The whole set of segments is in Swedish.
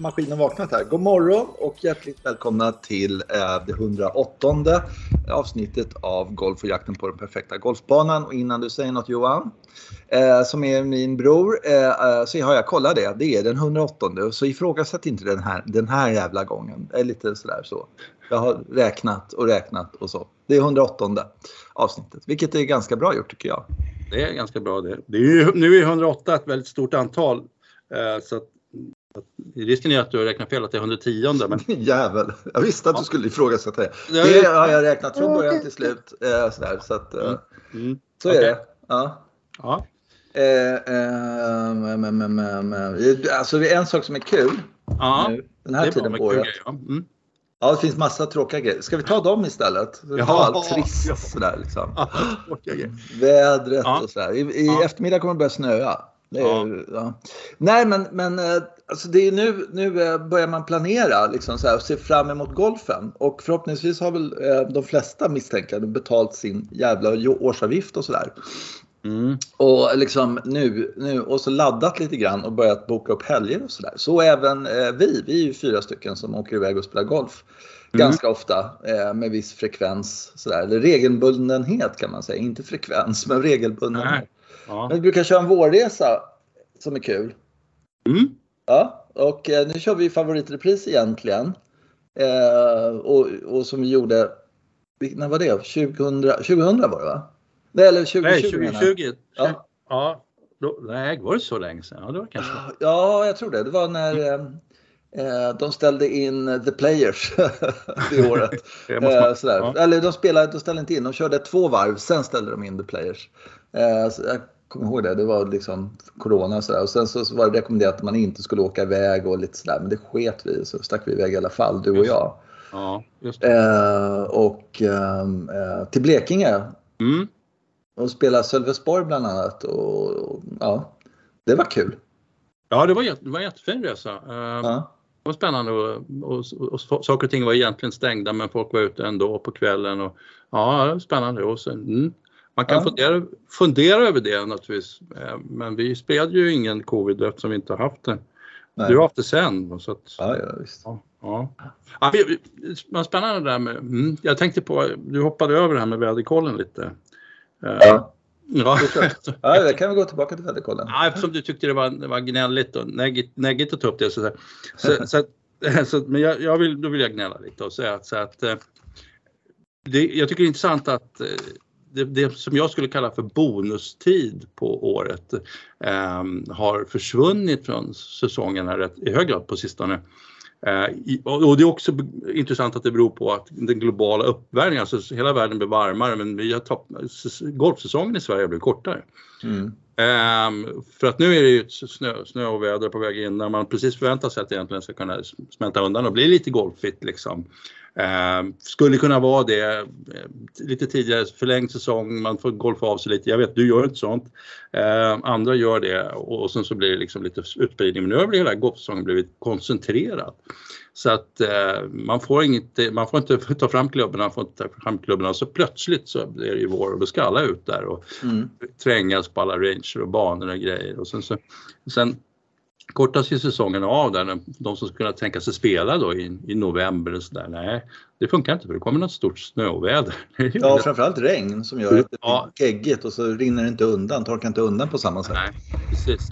maskinen vaknat här. God morgon och hjärtligt välkomna till eh, det 108 avsnittet av Golf och jakten på den perfekta golfbanan. Och innan du säger något Johan, eh, som är min bror, eh, så har jag kollat det. Det är den 108 så ifrågasätt inte den här, den här jävla gången. Det är lite sådär så. Jag har räknat och räknat och så. Det är 108 avsnittet, vilket är ganska bra gjort tycker jag. Det är ganska bra det. det är ju, nu är 108 ett väldigt stort antal. Så att, risken är att du har räknat fel, att det är 110. Men... Jävel, jag visste att du skulle ifrågasätta det. Det har jag räknat från början till slut. Eh, sådär, så att, eh, mm. Mm. så är okay. det. Ja. ja. Eh, eh, men, men, men, alltså, en sak som är kul ja. nu, den här tiden på året. Ja. Mm. Ja, det finns massa tråkiga grejer. Ska vi ta dem istället? Ja, allt trist ja. sådär liksom. Ja, Vädret ja. och sådär. I, i ja. eftermiddag kommer det börja snöa. Det är, ja. Nej, men, men eh, alltså det är nu, nu eh, börjar man planera liksom så här, och se fram emot golfen. Och förhoppningsvis har väl eh, de flesta misstänkare betalt sin jävla årsavgift och sådär. Mm. Och liksom nu, nu och så laddat lite grann och börjat boka upp helger och sådär. Så även eh, vi, vi är ju fyra stycken som åker iväg och spelar golf. Mm. Ganska ofta eh, med viss frekvens. Sådär. Eller regelbundenhet kan man säga. Inte frekvens, men regelbundenhet. Ja. Vi brukar köra en vårresa som är kul. Mm. Ja, och eh, nu kör vi favoritrepris egentligen. Eh, och, och som vi gjorde, när var det? 2000, 2000 var det va? Nej, eller 2020. Nej, 2020. Ja. ja. Då, nej, var det så länge sedan? Ja, det var kanske. Ja, jag tror det. Det var när mm. eh, de ställde in The Players det året. eh, sådär. Ja. Eller de, spelade, de ställde inte in, de körde två varv, sen ställde de in The Players. Eh, så kommer ihåg det, det var liksom Corona och sådär. Och sen så var det rekommenderat att man inte skulle åka iväg och lite sådär. Men det sket vi så stack vi iväg i alla fall, du och jag. Ja, just. Eh, och ehm, eh, till Blekinge. Mm och spela Sölvesborg bland annat. Och, och, ja, det var kul. Ja, det var, det var en jättefin resa. Uh, ja. Det var spännande och, och, och, och, saker och ting var egentligen stängda men folk var ute ändå på kvällen. Och, ja, det var spännande. Och sen, mm, man kan ja. fundera, fundera över det naturligtvis. Uh, men vi spelade ju ingen covid eftersom vi inte har haft det. Nej. Du har haft det sen. Så att, ja, ja, visst. Ja, ja. ja, men spännande det där med, mm, jag tänkte på, du hoppade över det här med väderkollen lite. Ja. Ja. ja, det kan vi gå tillbaka till väderkollen. Ja, eftersom du tyckte det var, det var gnälligt och neggigt att ta upp det. Så, så, så, så men jag, jag, vill, då vill jag gnälla lite och säga att, så att eh, det, jag tycker det är intressant att eh, det, det, som jag skulle kalla för bonustid på året eh, har försvunnit från säsongerna rätt, i hög grad på sistone. Eh, och det är också intressant att det beror på att den globala uppvärmningen, alltså hela världen blir varmare men vi har topp, golfsäsongen i Sverige blir kortare. Mm. Um, för att nu är det ju snö, snö och väder på väg in när man precis förväntar sig att det egentligen ska kunna smälta undan och bli lite golfigt liksom. Um, skulle kunna vara det eh, lite tidigare, förlängd säsong, man får golfa av sig lite. Jag vet, du gör inte sånt. Ehm, andra gör det och, och sen så blir det liksom lite utspridning. Men nu har hela golfsäsongen blivit koncentrerad. Så att eh, man, får inget, man får inte ta fram klubborna, man får inte ta fram klubborna. Så plötsligt så blir det ju vår och då ska alla ut där och mm. trängas på alla ranger och banor och grejer. Och sen, så, sen kortas ju säsongen av där, de som skulle kunna tänka sig spela då i, i november och sådär. Nej, det funkar inte för det kommer något stort snöoväder. Ja, framförallt regn som gör att det blir geggigt och så rinner det inte undan, torkar inte undan på samma sätt. Nej, precis.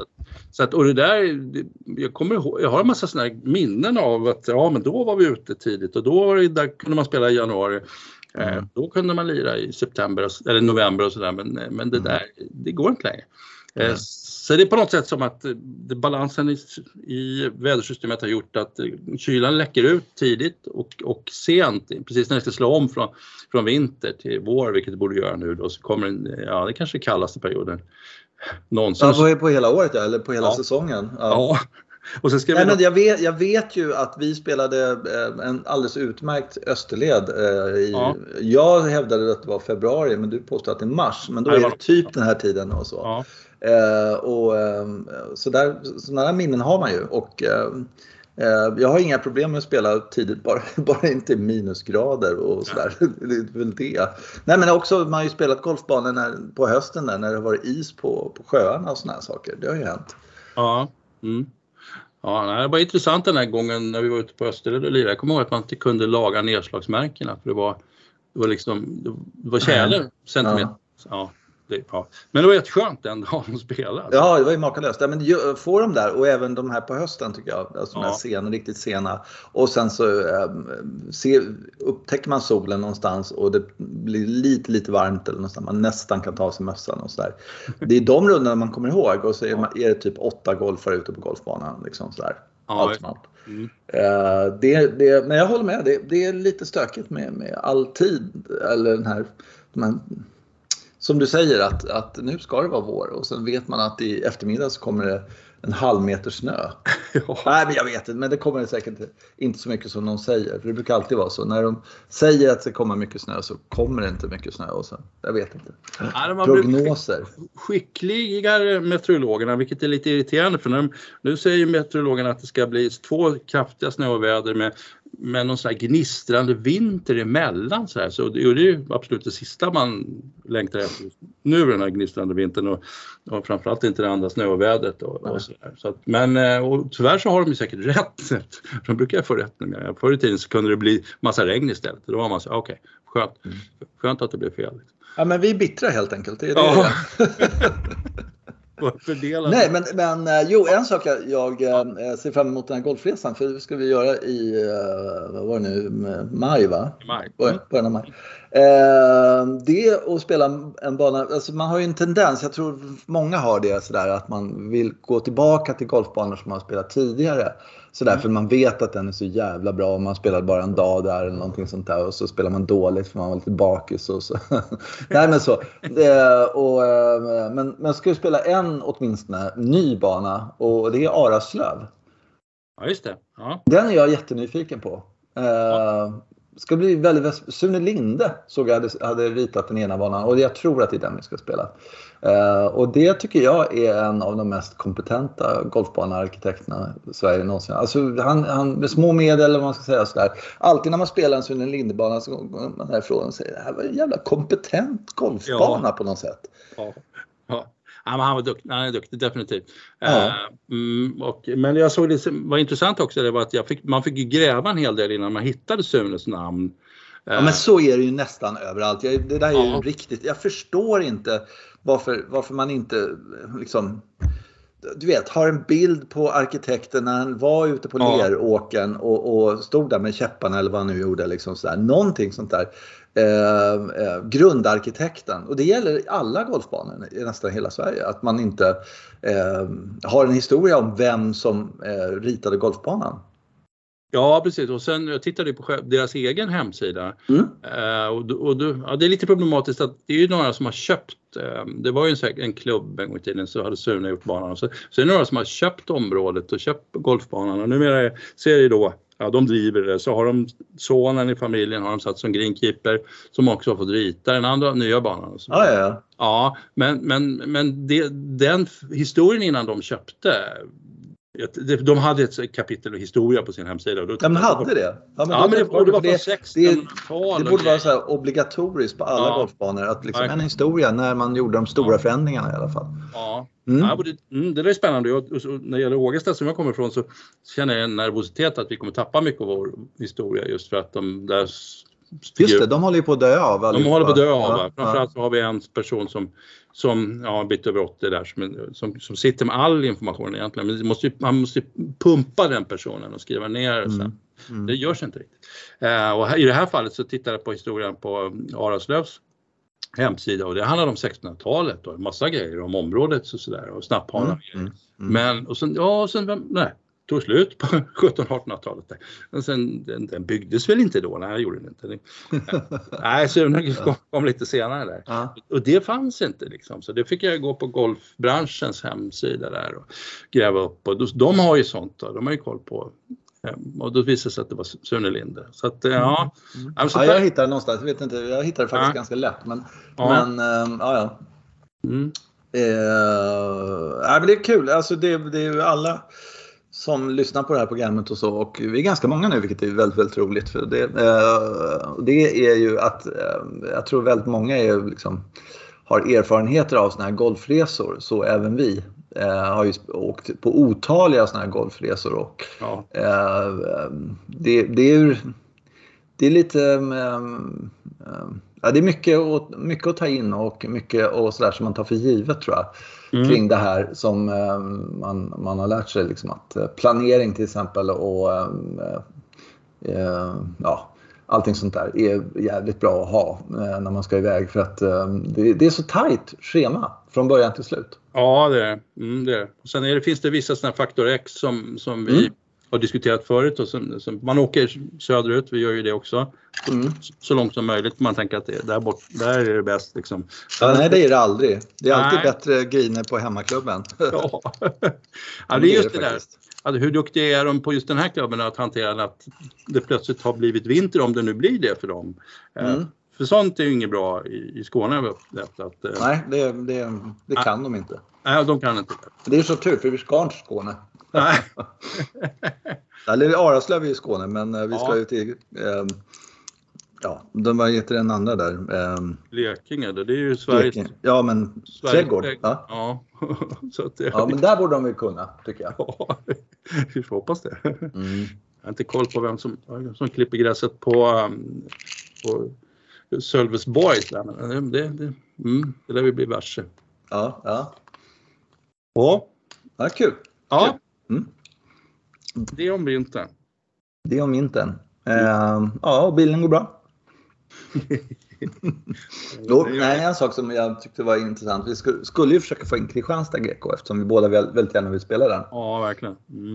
Så att, och det där, jag kommer ihåg, jag har en massa sådana minnen av att ja men då var vi ute tidigt och då var det, där kunde man spela i januari. Eh, mm. då kunde man lira i september eller november och sådär men, men det mm. där, det går inte längre. Mm. Så det är på något sätt som att det, balansen i, i vädersystemet har gjort att kylan läcker ut tidigt och, och sent, precis när det ska slå om från, från vinter till vår, vilket det borde göra nu då, så kommer den, ja det kanske är kallaste perioden någonsin. Ja, på, hela året ja, eller på hela ja. säsongen. Ja. ja. Och sen ska Nej, vi... men jag, vet, jag vet ju att vi spelade eh, en alldeles utmärkt österled. Eh, I, ja. Jag hävdade att det var februari men du påstår att det är mars. Men då är det typ den här tiden och så. Ja. Eh, och, eh, så där, sådana minnen har man ju. Och, Eh, jag har inga problem med att spela tidigt, bara, bara inte minusgrader och sådär. Det är väl det. Nej men också, man har ju spelat golfbanor när, på hösten där, när det har varit is på, på sjöarna och sådana saker. Det har ju hänt. Ja. Mm. Ja, det var intressant den här gången när vi var ute på Österled och lirade. Jag kommer ihåg att man inte kunde laga nedslagsmärkena för det var, det var liksom, det var tjäle centimeter. Ja. ja. Det, ja. Men det var jätteskönt den dagen de spelade. Ja, det var ju makalöst. Ja, men få dem där och även de här på hösten tycker jag. Alltså ja. de här sena, riktigt sena. Och sen så äh, se, upptäcker man solen någonstans och det blir lite, lite varmt eller någonstans. Man nästan kan ta av sig mössan och sådär. Det är de rundorna man kommer ihåg och så är, man, är det typ åtta golfare ute på golfbanan. Liksom sådär. Ja, Allt mm. uh, det, det, men jag håller med, det, det är lite stökigt med, med all tid. Eller den här, de här som du säger att, att nu ska det vara vår och sen vet man att i eftermiddag så kommer det en halv meter snö. ja. Nej, men jag vet inte, men det kommer det säkert inte så mycket som någon säger. För det brukar alltid vara så. När de säger att det kommer mycket snö så kommer det inte mycket snö. Och så, jag vet inte. Ja, Prognoser. Skickligare meteorologerna, vilket är lite irriterande. För de, nu säger meteorologerna att det ska bli två kraftiga snöoväder med med någon sån här gnistrande vinter emellan så här. Så det, är ju absolut det sista man längtar efter nu den här gnistrande vintern och, och framförallt inte det andra snövädret och, och så. Så att, men eh, och tyvärr så har de ju säkert rätt. De brukar få rätt nu. Förr i tiden så kunde det bli massa regn istället. Då var man så okej, okay, skönt, mm. skönt att det blev fel. Ja men vi är bittra helt enkelt. Det är det. Ja. Fördela Nej, men, men eh, jo, en sak jag, jag ja. Eh, ser fram emot den här golfresan, för det ska vi göra i, eh, vad var det nu, maj va? Maj. Början av maj. Eh, det att spela en bana, alltså man har ju en tendens, jag tror många har det sådär att man vill gå tillbaka till golfbanor som man spelat tidigare. Sådär, mm. För man vet att den är så jävla bra och man spelar bara en dag där eller någonting sånt där och så spelar man dåligt för man var lite bakis och så. Nej men så. Det, och, eh, men man ska ju spela en åtminstone ny bana och det är Araslöv. Ja just det. Ja. Den är jag jättenyfiken på. Ja ska bli väldigt... Sune Linde såg jag hade, hade ritat den ena banan och jag tror att det är den vi ska spela. Uh, och det tycker jag är en av de mest kompetenta golfbanearkitekterna Sverige någonsin Alltså han, han med små medel, eller vad man ska säga sådär. Alltid när man spelar en Sune Linde-bana så går man därifrån och säger det här var en jävla kompetent golfbana ja. på något sätt. Ja. Ja. Ja, men han var duktig, han är duktig definitivt. Ja. Uh, mm, och, men jag såg det var intressant också, det var att fick, man fick gräva en hel del innan man hittade Sunes namn. Ja men eh. så är det ju nästan överallt. Jag, det där är ja. ju riktigt, jag förstår inte varför, varför man inte liksom du vet, har en bild på arkitekten när han var ute på ja. leråken och, och stod där med käpparna eller vad han nu gjorde. Liksom sådär. Någonting sånt där. Eh, eh, grundarkitekten. Och det gäller alla golfbanor i nästan hela Sverige. Att man inte eh, har en historia om vem som eh, ritade golfbanan. Ja precis och sen jag tittade på deras egen hemsida mm. uh, och, och ja, det är lite problematiskt att det är ju några som har köpt, uh, det var ju en, en klubb en gång i tiden så hade Sune gjort banan och så, så är det några som har köpt området och köpt golfbanan och numera ser det då ja, de driver det. Så har de sonen i familjen har de satt som greenkeeper som också har fått rita den andra nya banan. Ja, ja, ja. ja men, men, men det, den historien innan de köpte de hade ett kapitel historia på sin hemsida. Då men hade det? Ja, men, ja, men det borde vara från 1600-talet. Det borde vara så obligatoriskt på alla ja. golfbanor att liksom en historia när man gjorde de stora ja. förändringarna i alla fall. Ja, mm. ja det, mm, det är spännande. Och, när det gäller Ågesta som jag kommer ifrån så känner jag en nervositet att vi kommer tappa mycket av vår historia just för att de där Just det, de håller ju på att dö av allihopa. De håller på att dö av. Ja, Framförallt så har vi en person som som ja, en bit över 80 där som, som, som sitter med all information egentligen. Men måste, man måste pumpa den personen och skriva ner det mm. Mm. Det görs inte riktigt. Eh, och i det här fallet så tittar jag på historien på Araslövs hemsida och det handlar om 1600-talet och en massa grejer om området och sådär och snapphanar. Mm. Mm. Men och sen, ja, sen, nej, tog slut på 1700-1800-talet. Men sen, den, den, byggdes väl inte då? Nej, det gjorde den inte. nej, Sune kom, kom lite senare där. Ja. Och det fanns inte liksom. Så det fick jag gå på golfbranschens hemsida där och gräva upp. Och de har ju sånt då. De har ju koll på och då visade det sig att det var Sune Linde. Så att, ja. Mm. Alltså, ja, jag hittade någonstans, jag vet inte, jag hittade faktiskt ja. ganska lätt. Men, ja. men ähm, ja, ja. Mm. Eh, äh, men det är kul, alltså det, det är ju alla som lyssnar på det här programmet och så och vi är ganska många nu vilket är väldigt, väldigt roligt. För det, eh, det är ju att eh, jag tror väldigt många är liksom, har erfarenheter av sådana här golfresor, så även vi. Eh, har ju åkt på otaliga sådana här golfresor och ja. eh, det, det, är, det är lite eh, ja, det är mycket, mycket att ta in och mycket och sådär som man tar för givet tror jag. Mm. Kring det här som eh, man, man har lärt sig liksom att eh, planering till exempel och ja, allting sånt där är jävligt bra att ha när man ska iväg för att det, det är så tajt schema från början till slut. Ja, det är mm, det. Är. Sen är det, finns det vissa sådana faktor X som, som vi mm. Har diskuterat förut. Och som, som, man åker söderut, vi gör ju det också. Mm. Så långt som möjligt. Man tänker att det, där, bort, där är det bäst. Liksom. Ja, nej, det är det aldrig. Det är alltid nej. bättre griner på hemmaklubben. ja. ja, det är just det, där. Alltså, hur duktiga är de på just den här klubben att hantera att det plötsligt har blivit vinter om det nu blir det för dem. Eh, mm. För sånt är ju inget bra i, i Skåne har vi upplevt. Att, eh, Nej, det, det, det kan de inte. Nej, de kan inte. Det är så tur för vi ska inte till Skåne. Nej. Eller Araslöv är i Skåne men eh, vi ska ju till eh, Ja, de, vad heter den andra där? Eh, Blekinge, det är ju Sveriges... Blekinge. Ja, men Sveriges trädgård. Ja. Ja. så det... ja, men där borde de väl kunna, tycker jag. Ja, vi får hoppas det. Mm. Jag har inte koll på vem som, som klipper gräset på, um, på Sölvesborg. Det, det, det, mm, det lär vi bli varse. Ja, ja. Ja. ja kul. Ja. Mm. Det om vintern. Det om vintern. Uh, ja, bilen går bra. Då, nej, en sak som jag tyckte var intressant. Vi skulle, skulle ju försöka få in Kristianstad GK eftersom vi båda väldigt gärna vill spela den. Ja, verkligen. Mm.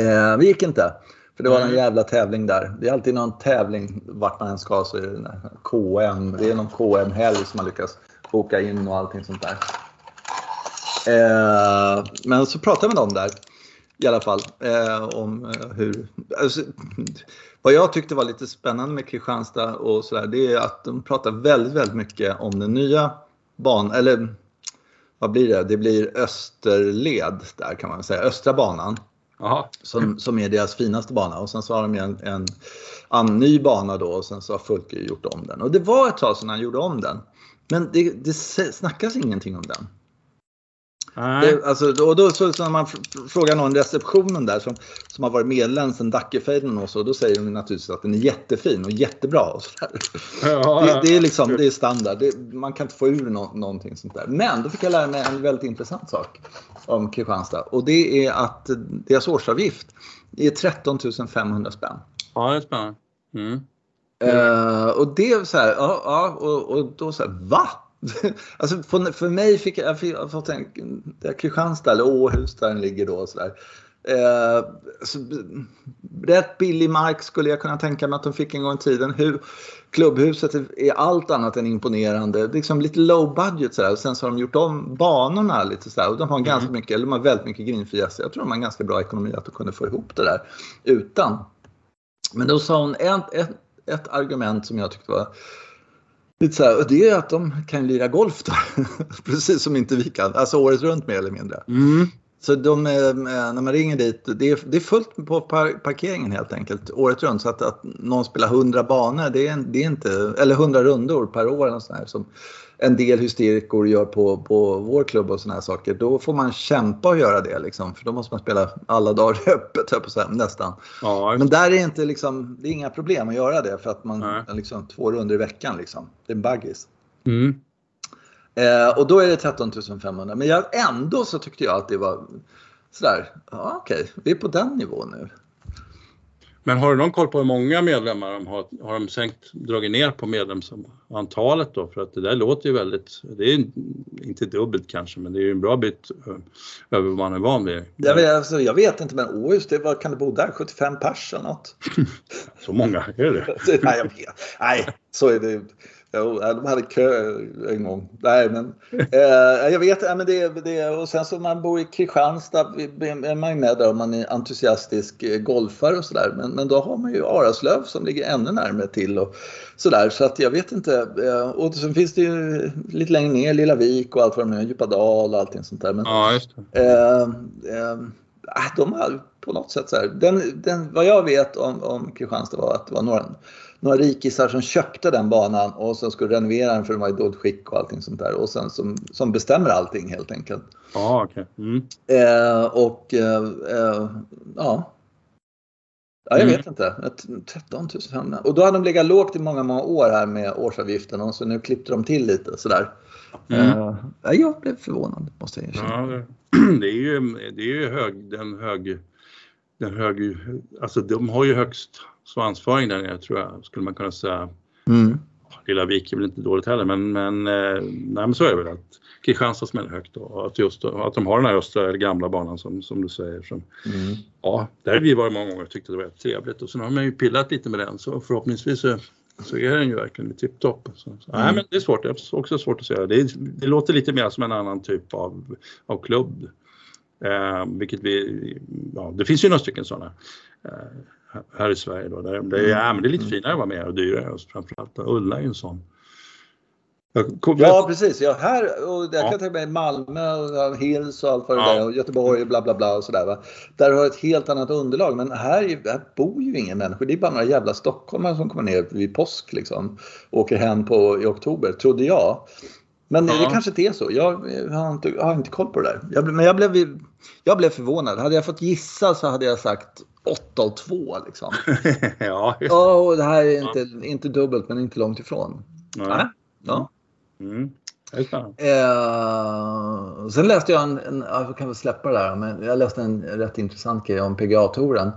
Uh, vi gick inte. För det var en jävla tävling där. Det är alltid någon tävling vart man än ska så är det KM. Det är någon KM-helg som man lyckas boka in och allting sånt där. Eh, men så pratade jag med dem där i alla fall eh, om eh, hur... Alltså, vad jag tyckte var lite spännande med Kristianstad och sådär det är att de pratar väldigt, väldigt mycket om den nya banan, eller vad blir det? Det blir Österled där kan man säga, Östra banan. Som, som är deras finaste bana och sen så har de en, en, en ny bana då och sen så har Fulke gjort om den. Och det var ett tag sedan han gjorde om den. Men det, det snackas ingenting om den. Det, alltså, och då så, så när man frågar någon i receptionen där som, som har varit medlem sedan Dackefejden och så, då säger de naturligtvis att den är jättefin och jättebra. Och så ja, det, det, är liksom, det är standard, det, man kan inte få ur no, någonting sånt där. Men då fick jag lära mig en väldigt intressant sak om Kristianstad och det är att deras årsavgift är 13 500 spänn. Ja, det är spännande. Mm. Uh, och det är så här, ja, ja och, och då så här, va? alltså för, för mig fick jag, jag fått en, Kristianstad eller Åhus där den ligger då och sådär. Eh, så, rätt billig mark skulle jag kunna tänka mig att de fick en gång i tiden. Hur, klubbhuset är allt annat än imponerande. Liksom lite low budget sådär. Och sen så har de gjort om banorna lite sådär. Och de har ganska mm. mycket, eller de har väldigt mycket grinfria. Så jag tror de har ganska bra ekonomi att de kunde få ihop det där utan. Men då sa hon ett, ett, ett argument som jag tyckte var Lite så här, och det är att de kan lira golf då. Precis som inte vi kan. Alltså året runt mer eller mindre. Mm. Så de, eh, när man ringer dit, det är, det är fullt på parkeringen helt enkelt året runt. Så att, att någon spelar 100 banor, det är, det är inte, eller 100 rundor per år. Och sån här, som, en del hysterikor gör på, på vår klubb och såna här saker. Då får man kämpa och göra det liksom. För då måste man spela alla dagar öppet, på så här, nästan. Ja, Men där är inte liksom, det är inga problem att göra det för att man har liksom två runder i veckan liksom. Det är en baggis. Mm. Eh, och då är det 13 500. Men jag, ändå så tyckte jag att det var sådär, ja okej, okay, vi är på den nivån nu. Men har du någon koll på hur många medlemmar de har? Har de sänkt, dragit ner på medlemsantalet då? För att det där låter ju väldigt, det är inte dubbelt kanske, men det är ju en bra bit över vad man är van vid. Jag vet, alltså, jag vet inte, men Åhus, det, vad kan det bo där? 75 pers eller något? så många är det? Nej, jag vet. Nej, så är det Jo, de hade kö en gång. Nej, men, eh, jag vet, men det, det, och sen så man bor i Kristianstad är man med där om man är entusiastisk eh, golfare och sådär. Men, men då har man ju Araslöv som ligger ännu närmare till och sådär. Så att jag vet inte. Eh, och sen finns det ju lite längre ner Lilla Vik och allt vad de är, Djupadal och allting sånt där. Men, ja, just det. Eh, eh, de har på något sätt så här, den, den, vad jag vet om, om Kristianstad var att det var några, några rikisar som köpte den banan och som skulle renovera den för den var i dåligt skick och allting sånt där. Och sen som, som bestämmer allting helt enkelt. Ah, okay. Mm. Eh, och eh, eh, ja. Ja, jag mm. vet inte. 13 500. Och då hade de legat lågt i många, många år här med årsavgiften och så nu klippte de till lite sådär. Mm. Uh, jag blev förvånad måste jag erkänna. Ja, det är ju, det är ju hög, den hög, den hög, alltså de har ju högst svansföring där nere tror jag, skulle man kunna säga. Mm. Lilla Vik är väl inte dåligt heller men, men, eh, nej, men så är det väl att Kristianstad smäller högt och att, just, att de har den här östra eller gamla banan som, som du säger. Som, mm. Ja, där har vi varit många gånger och tyckte det var trevligt och sen har man ju pillat lite med den så förhoppningsvis så, så är den ju verkligen tipptopp. Mm. Nej men det är svårt, det är också svårt att säga. Det, det låter lite mer som en annan typ av, av klubb. Eh, vilket vi, ja, det finns ju några stycken sådana. Eh, här i Sverige. Då, där, det, ja, men det är lite mm. finare att vara med och dyrare framförallt. Ulla är ju en sån. Ja precis, ja, här och jag kan tänka mig Malmö och Hills och allt vad det ja. där och Göteborg och bla bla bla och sådär. Där har ett helt annat underlag men här, här bor ju inga människor. Det är bara några jävla stockholmare som kommer ner vid påsk liksom. Åker hem på, i oktober, trodde jag. Men ja. det kanske inte är så. Jag har inte, jag har inte koll på det där. Jag, men jag blev, jag blev förvånad. Hade jag fått gissa så hade jag sagt 8 och 2 liksom. ja, just det. Och det här är inte, ja. inte dubbelt men inte långt ifrån. Nej. Ja. Mm. Eh, sen läste jag en, en, jag kan väl släppa det där, men jag läste en rätt intressant grej om PGA-touren.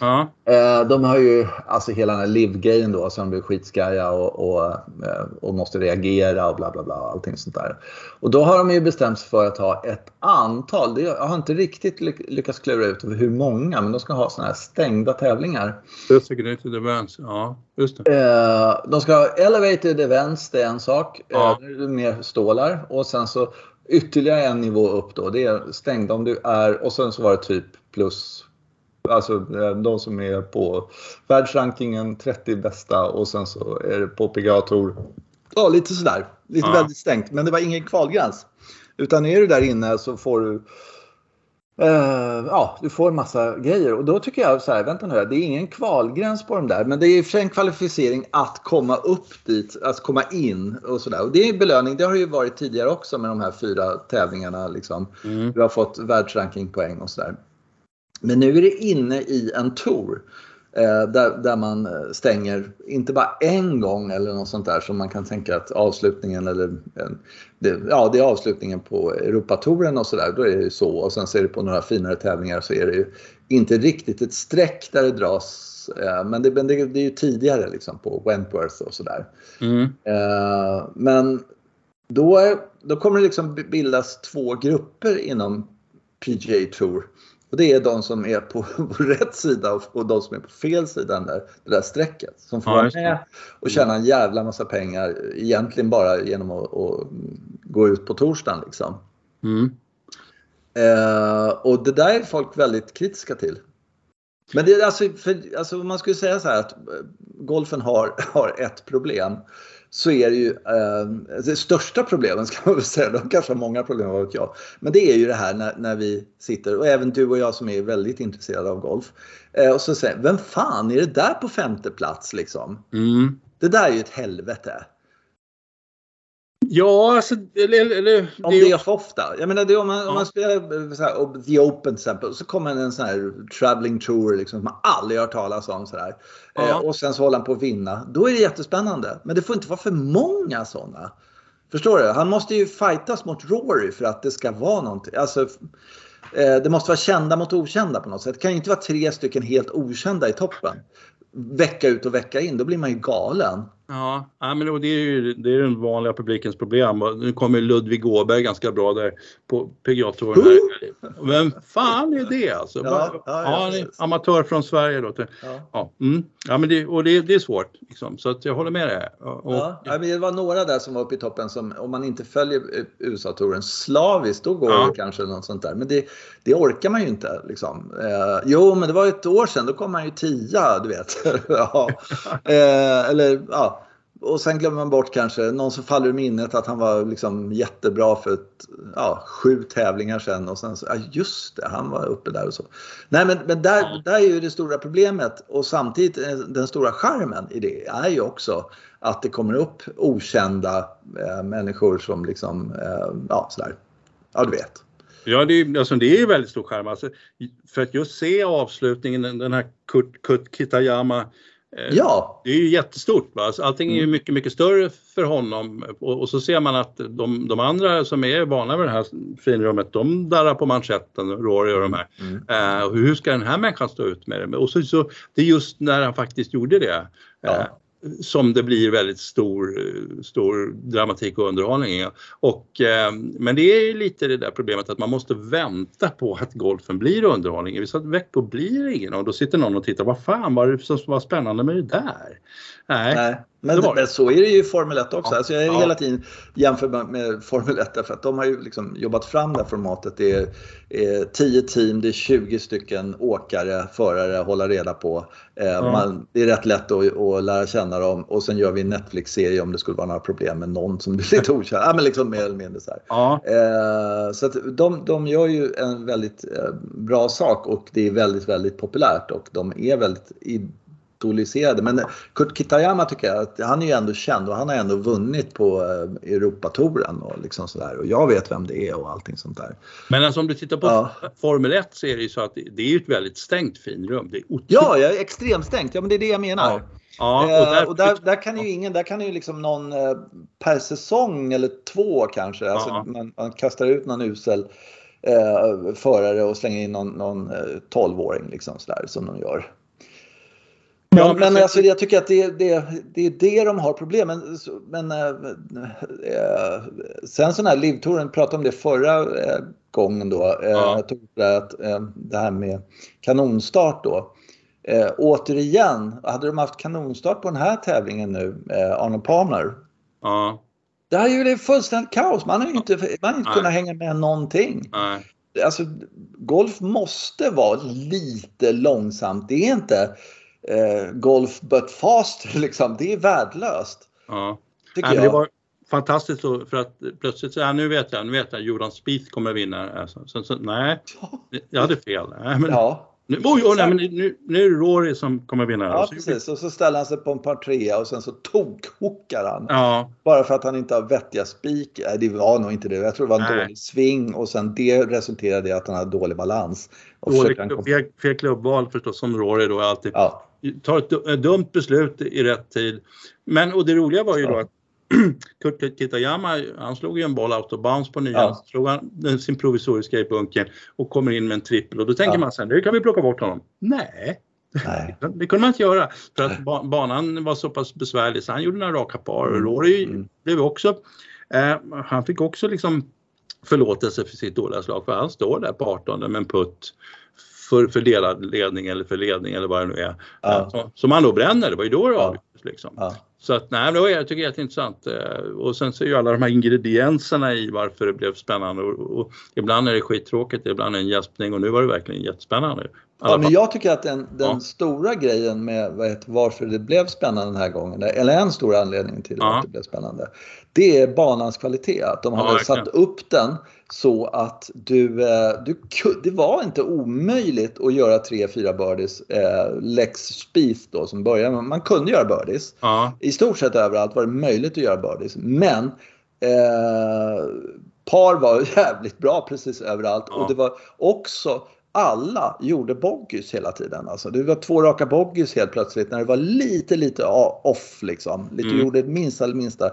Ja. Eh, de har ju alltså hela den här live-grejen då som blir skitskaja och, och, eh, och, måste reagera och bla bla bla allting sånt där. Och då har de ju bestämt sig för att ha ett antal, det, jag har inte riktigt lyckats klura ut hur många, men de ska ha såna här stängda tävlingar. Designated events, ja just det. Eh, de ska ha elevated events, det är en sak. Ja. det är mer stålar och sen så ytterligare en nivå upp då, det är stängda om du är och sen så var det typ plus Alltså eh, de som är på världsrankingen 30 bästa och sen så är det på PGA Tour. Ja, lite sådär. Lite ja. väldigt stängt. Men det var ingen kvalgräns. Utan är du där inne så får du Uh, ja, du får en massa grejer och då tycker jag så här, vänta nu, det är ingen kvalgräns på de där, men det är för en kvalificering att komma upp dit, att komma in och sådär. Och det är belöning, det har det ju varit tidigare också med de här fyra tävlingarna liksom. Mm. Du har fått världsrankingpoäng och sådär. Men nu är det inne i en tour. Eh, där, där man eh, stänger, inte bara en gång eller något sånt där som man kan tänka att avslutningen eller det, ja, det är avslutningen på Europatouren och sådär. Då är det ju så och sen ser det på några finare tävlingar så är det ju inte riktigt ett streck där det dras. Eh, men det, det, det är ju tidigare liksom på Wentworth och sådär. Mm. Men då, då kommer det liksom bildas två grupper inom PGA Tour. Och det är de som är på, på rätt sida och de som är på fel sida där, det där strecket. Som får ja, vara med och tjäna en jävla massa pengar egentligen bara genom att, att gå ut på torsdagen. Liksom. Mm. Eh, och det där är folk väldigt kritiska till. Men det alltså, för, alltså man skulle säga så här att golfen har, har ett problem så är det ju eh, det största problemet, ska man väl säga, de kanske har många problem, vad vet jag. Men det är ju det här när, när vi sitter, och även du och jag som är väldigt intresserade av golf. Eh, och så säger vem fan är det där på femte plats liksom? Mm. Det där är ju ett helvete. Ja, alltså, eller, eller, om det är för ofta. Jag menar, det, om, man, ja. om man spelar så här, The Open till exempel, så kommer en sån här traveling tour liksom, som man aldrig hört talas om. Så ja. eh, och sen så håller han på att vinna. Då är det jättespännande. Men det får inte vara för många sådana. Förstår du? Han måste ju fightas mot Rory för att det ska vara någonting. Alltså, eh, det måste vara kända mot okända på något sätt. Det kan ju inte vara tre stycken helt okända i toppen. Vecka ut och vecka in, då blir man ju galen. Ja, men det är ju det är den vanliga publikens problem. Nu kommer Ludvig Åberg ganska bra där på PGA-touren. Vem fan är det alltså? Ja, ja, ja, ja amatör från Sverige då. Ja, ja, mm. ja men det, och det, det är svårt. Liksom, så att jag håller med dig. Och, ja, men det var några där som var uppe i toppen som om man inte följer USA-touren slaviskt då går det kanske något sånt där. Men det, det orkar man ju inte. Liksom. Eh, jo, men det var ett år sedan. Då kom man ju tia, du vet. ja. Eh, eller ja och sen glömmer man bort kanske någon som faller ur minnet att han var liksom jättebra för ett, ja, sju tävlingar sen och sen så, ja just det, han var uppe där och så. Nej men, men där, där är ju det stora problemet och samtidigt den stora charmen i det är ju också att det kommer upp okända eh, människor som liksom, eh, ja sådär, ja du vet. Ja, det är, alltså, det är väldigt stor skärm. Alltså, för att just se avslutningen, den här Kurt, Kurt Kitayama Eh, ja. Det är ju jättestort. Va? Allting är ju mm. mycket, mycket större för honom och, och, så ser man att de, de andra som är vana vid det här finrummet, de darrar på manschetten, Rory och de här. Mm. Uh, hur ska den här människan stå ut med det? Och så, så, det är just när han faktiskt gjorde det. Ja. Som det blir väldigt stor, stor dramatik och underhållning. Och, eh, men det är lite det där problemet att man måste vänta på att golfen blir underhållning. I vissa veckor blir det ingen och då sitter någon och tittar, vad fan var det som var spännande med det där? Nej. Nej. Men, men, så är det ju i Formel 1 också. Ja. Alltså jag är ja. hela tiden jämför med Formel 1 därför att de har ju liksom jobbat fram det här formatet. Det är, är 10 team, det är 20 stycken åkare, förare att hålla reda på. Eh, ja. man, det är rätt lätt att, att, lära känna dem och sen gör vi en Netflix-serie om det skulle vara några problem med någon som blir lite okär. Ja, men liksom mer eller mindre så ja. eh, så de, de gör ju en väldigt eh, bra sak och det är väldigt, väldigt populärt och de är väldigt idoliserade. Men Kurt Kitayama tycker jag, att han är ju ändå känd och han har ändå vunnit på eh, Europatouren och liksom sådär. Och jag vet vem det är och allting sånt där. Men alltså om du tittar på ja. Formel 1 så är det ju så att det är ju ett väldigt stängt finrum. Det är ja, ja, extremt stängt. Ja, men det är det jag menar. Ja. Ja, och, där, eh, och där, där, kan ju ingen, där kan ju liksom någon eh, per säsong eller två kanske, alltså man, man kastar ut någon usel eh, förare och slänger in någon, någon eh, 12-åring liksom sådär som de gör. Ja, men, alltså, jag tycker att det, det, det är det de har problem Men, men äh, äh, sen sån här livtouren, pratade om det förra äh, gången då. Ja. Jag tog det, att, det här med kanonstart då. Eh, återigen, hade de haft kanonstart på den här tävlingen nu, eh, Arnold Palmer. Ja. Det här är ju det fullständigt kaos. Man har ju inte, man har inte kunnat hänga med någonting. Nej. Alltså, golf måste vara lite långsamt. Det är inte eh, golf but fast liksom. Det är värdelöst. Ja. Tycker jag. Det var fantastiskt för att plötsligt så, ja, nu vet jag, nu vet jag, Jordan Spieth kommer vinna. Alltså, så, så, nej, jag hade fel. Nej, men, ja. Nu, oj, oj, nej, men nu, nu är det Rory som kommer vinna. Ja, precis. Och så ställer han sig på en par trea och sen så tokhookar han. Ja. Bara för att han inte har vettiga spik. Nej, det var nog inte det. Jag tror det var en nej. dålig sving och sen det resulterade i att han hade dålig balans. Och dålig, han... fel, fel klubbval förstås som Rory då alltid. Ja. Tar ett, dumt beslut i rätt tid. Men och det roliga var ju ja. då att Kurt Kitayama, han slog ju en boll out of bounds på nian, ja. slog han sin provisoriska i bunken och kommer in med en trippel och då tänker ja. man sen, nu kan vi plocka bort honom. Nej, Nej. Det kunde man inte göra för att banan var så pass besvärlig så han gjorde några raka par. Mm. Rory mm. blev också, eh, han fick också liksom förlåtelse för sitt dåliga slag för han står där på 18 med en putt för, för delad ledning eller för ledning eller vad det nu är. Ja. Som han då bränner, det var ju då det ja. Liksom. Ja. Så att nej, det var, jag tycker det är jätteintressant. Eh, och sen så är ju alla de här ingredienserna i varför det blev spännande och, och ibland är det skittråkigt, ibland är det en gäspning och nu var det verkligen jättespännande. Ja, men jag tycker att den, den ja. stora grejen med vet, varför det blev spännande den här gången, eller en stor anledning till ja. att det blev spännande, det är banans kvalitet. Att de hade satt upp den så att du, eh, du, det var inte omöjligt att göra tre, fyra birdies. Eh, Lex Spieth då som började, man kunde göra birdies. Ja. I stort sett överallt var det möjligt att göra birdies. Men eh, par var jävligt bra precis överallt ja. och det var också alla gjorde boggies hela tiden. Alltså, det var två raka boggies helt plötsligt när det var lite, lite off liksom. Lite mm. gjorde minsta, minsta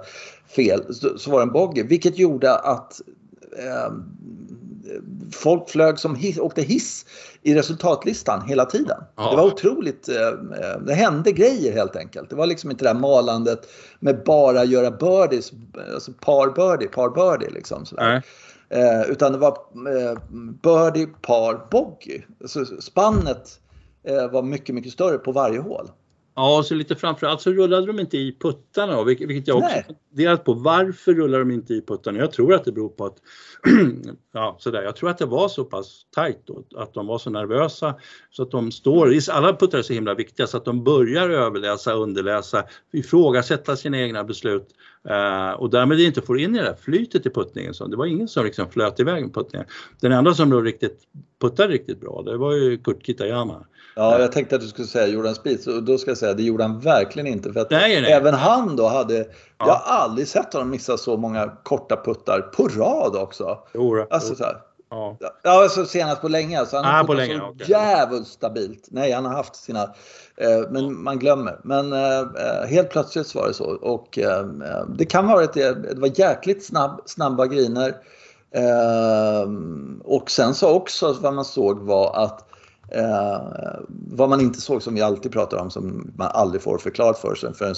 fel så, så var det en bogey. Vilket gjorde att eh, folk flög som hiss, åkte hiss i resultatlistan hela tiden. Ja. Det var otroligt, eh, det hände grejer helt enkelt. Det var liksom inte det där malandet med bara göra birdies, alltså par birdie, par birdie liksom. Sådär. Eh, utan det var eh, birdie, par, bogey. Så spannet eh, var mycket, mycket större på varje hål. Ja, så lite framförallt så rullade de inte i puttarna, vilket jag också Nej. Funderat på varför rullar de inte i puttarna? Jag tror att det beror på att, ja sådär, jag tror att det var så pass tajt då, att de var så nervösa så att de står, alla puttar är så himla viktiga så att de börjar överläsa, underläsa, ifrågasätta sina egna beslut uh, och därmed inte får in i det här flytet i puttningen. Så det var ingen som liksom flöt iväg med puttningen. Den enda som då riktigt puttade riktigt bra, det var ju Kurt Kitayama. Ja, jag tänkte att du skulle säga Jordan Spieth och då ska jag säga det gjorde han verkligen inte. För att nej, nej. även han då hade, ja. jag aldrig sett honom missa så många korta puttar på rad också. Jo, alltså så här. Ja. ja, alltså senast på länge. Alltså han har på länge, så okay. jävligt stabilt. Nej, han har haft sina, eh, men man glömmer. Men eh, eh, helt plötsligt så var det så. Och eh, eh det kan vara att det, det var jäkligt snabb, snabba griner. Eh, och sen så också vad man såg var att Eh, vad man inte såg som vi alltid pratar om som man aldrig får förklarat för sig förrän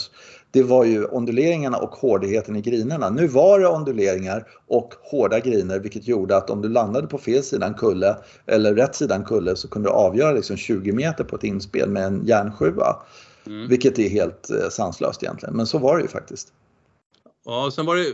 det var ju onduleringarna och hårdheten i grinerna. Nu var det onduleringar och hårda griner vilket gjorde att om du landade på fel sidan kulle eller rätt sidan kulle så kunde du avgöra liksom 20 meter på ett inspel med en järnsjua. Mm. Vilket är helt eh, sanslöst egentligen, men så var det ju faktiskt. Ja, sen var det,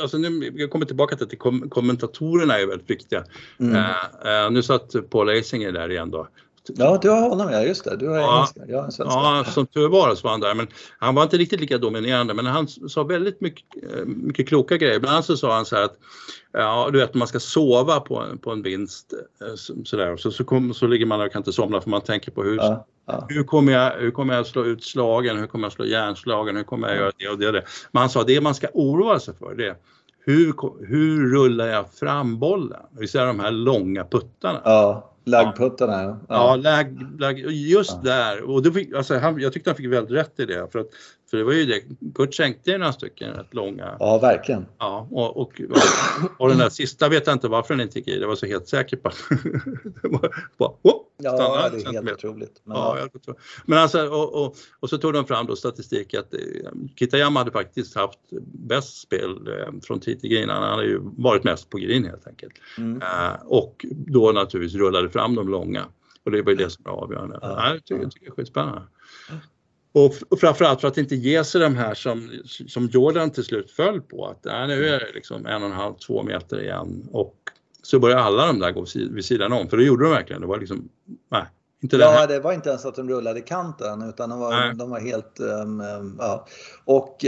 alltså nu, jag kommer tillbaka till att kom, kommentatorerna är väldigt viktiga. Mm. Uh, uh, nu satt Paul Eisinger där igen då. Ja, du har honom ja, just det. Du har ja, engelska, jag är svenska. Ja, som tur var så var han där. Men han var inte riktigt lika dominerande men han sa väldigt mycket, mycket kloka grejer. Bland annat så sa han så här att ja, du vet man ska sova på en, på en vinst sådär så, så, kom, så ligger man och kan inte somna för man tänker på hur, ja, ja. hur, kommer jag, hur kommer jag slå ut slagen, hur kommer jag slå järnslagen, hur kommer jag göra det och det och det. Men han sa det man ska oroa sig för det hur, hur rullar jag fram bollen? Det vill säga de här långa puttarna. Ja. Laggputtarna ja. Ja, lag, lag, just där. Och det fick, alltså, han, jag tyckte han fick väldigt rätt i det. För, att, för det var ju det, Kurt sänkte ju några stycken rätt långa. Ja, verkligen. Ja, och, och, och, den där sista vet jag inte varför den inte gick i. Det var så helt säker på. var bara, oh, ja, det är helt otroligt. Men, ja, ja. men alltså, och, och, och, så tog de fram då statistik att eh, Kitayama hade faktiskt haft bäst spel eh, från tid till green. Han hade ju varit mest på green helt enkelt. Mm. Uh, och då naturligtvis rullade fram de långa. Och det var ju det som var avgörande. Ja. Ja, jag tycker, jag tycker det är skitspännande. Och, och framförallt för att inte ge sig de här som, som Jordan till slut föll på att äh, nu är det liksom en och en halv, två meter igen och så börjar alla de där gå vid sidan om för det gjorde de verkligen. Det var liksom, nej, inte ja, det var inte ens att de rullade kanten utan de var, de var helt... Um, ja. Och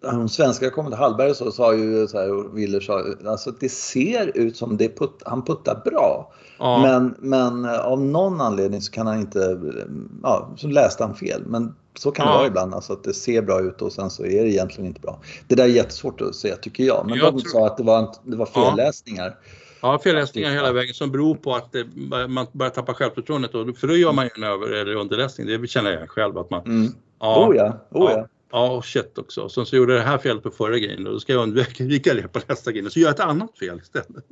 um, svenska kommentator Hallberg så sa ju så här, Willer sa, alltså det ser ut som det put, han puttar bra. Ja. Men, men uh, av någon anledning så kan han inte, ja, så läste han fel. Men så kan det vara ibland, alltså att det ser bra ut och sen så är det egentligen inte bra. Det där är jättesvårt att säga tycker jag. Men jag de tror... sa att det var, det var felläsningar. Ja, felläsningar hela vägen som beror på att det, man börjar tappa självförtroendet. Och, för då gör man ju en över eller underläsning. Det känner jag själv att man... Mm. Ja, oh ja, oh ja. Ja, och shit också. Sen så gjorde jag det här felet på förra grejen och då ska jag undvika det på nästa grej. Så gör jag ett annat fel istället.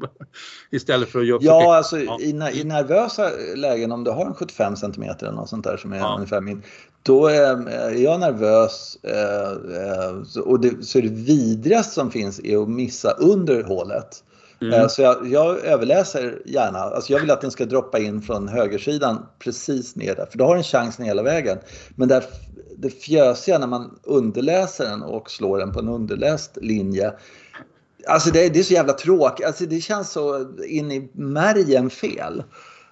istället för att göra... Ja, alltså ja. I, i nervösa lägen om du har en 75 cm eller något sånt där som är ja. ungefär min. Då är jag nervös eh, eh, och det, så är det vidrigaste som finns är att missa under hålet. Mm. Eh, så jag, jag, överläser gärna. Alltså jag vill att den ska droppa in från högersidan precis ner där. För då har den chansen hela vägen. Men där, det fjösiga när man underläser den och slår den på en underläst linje. Alltså det, det är så jävla tråkigt. Alltså det känns så in i märgen fel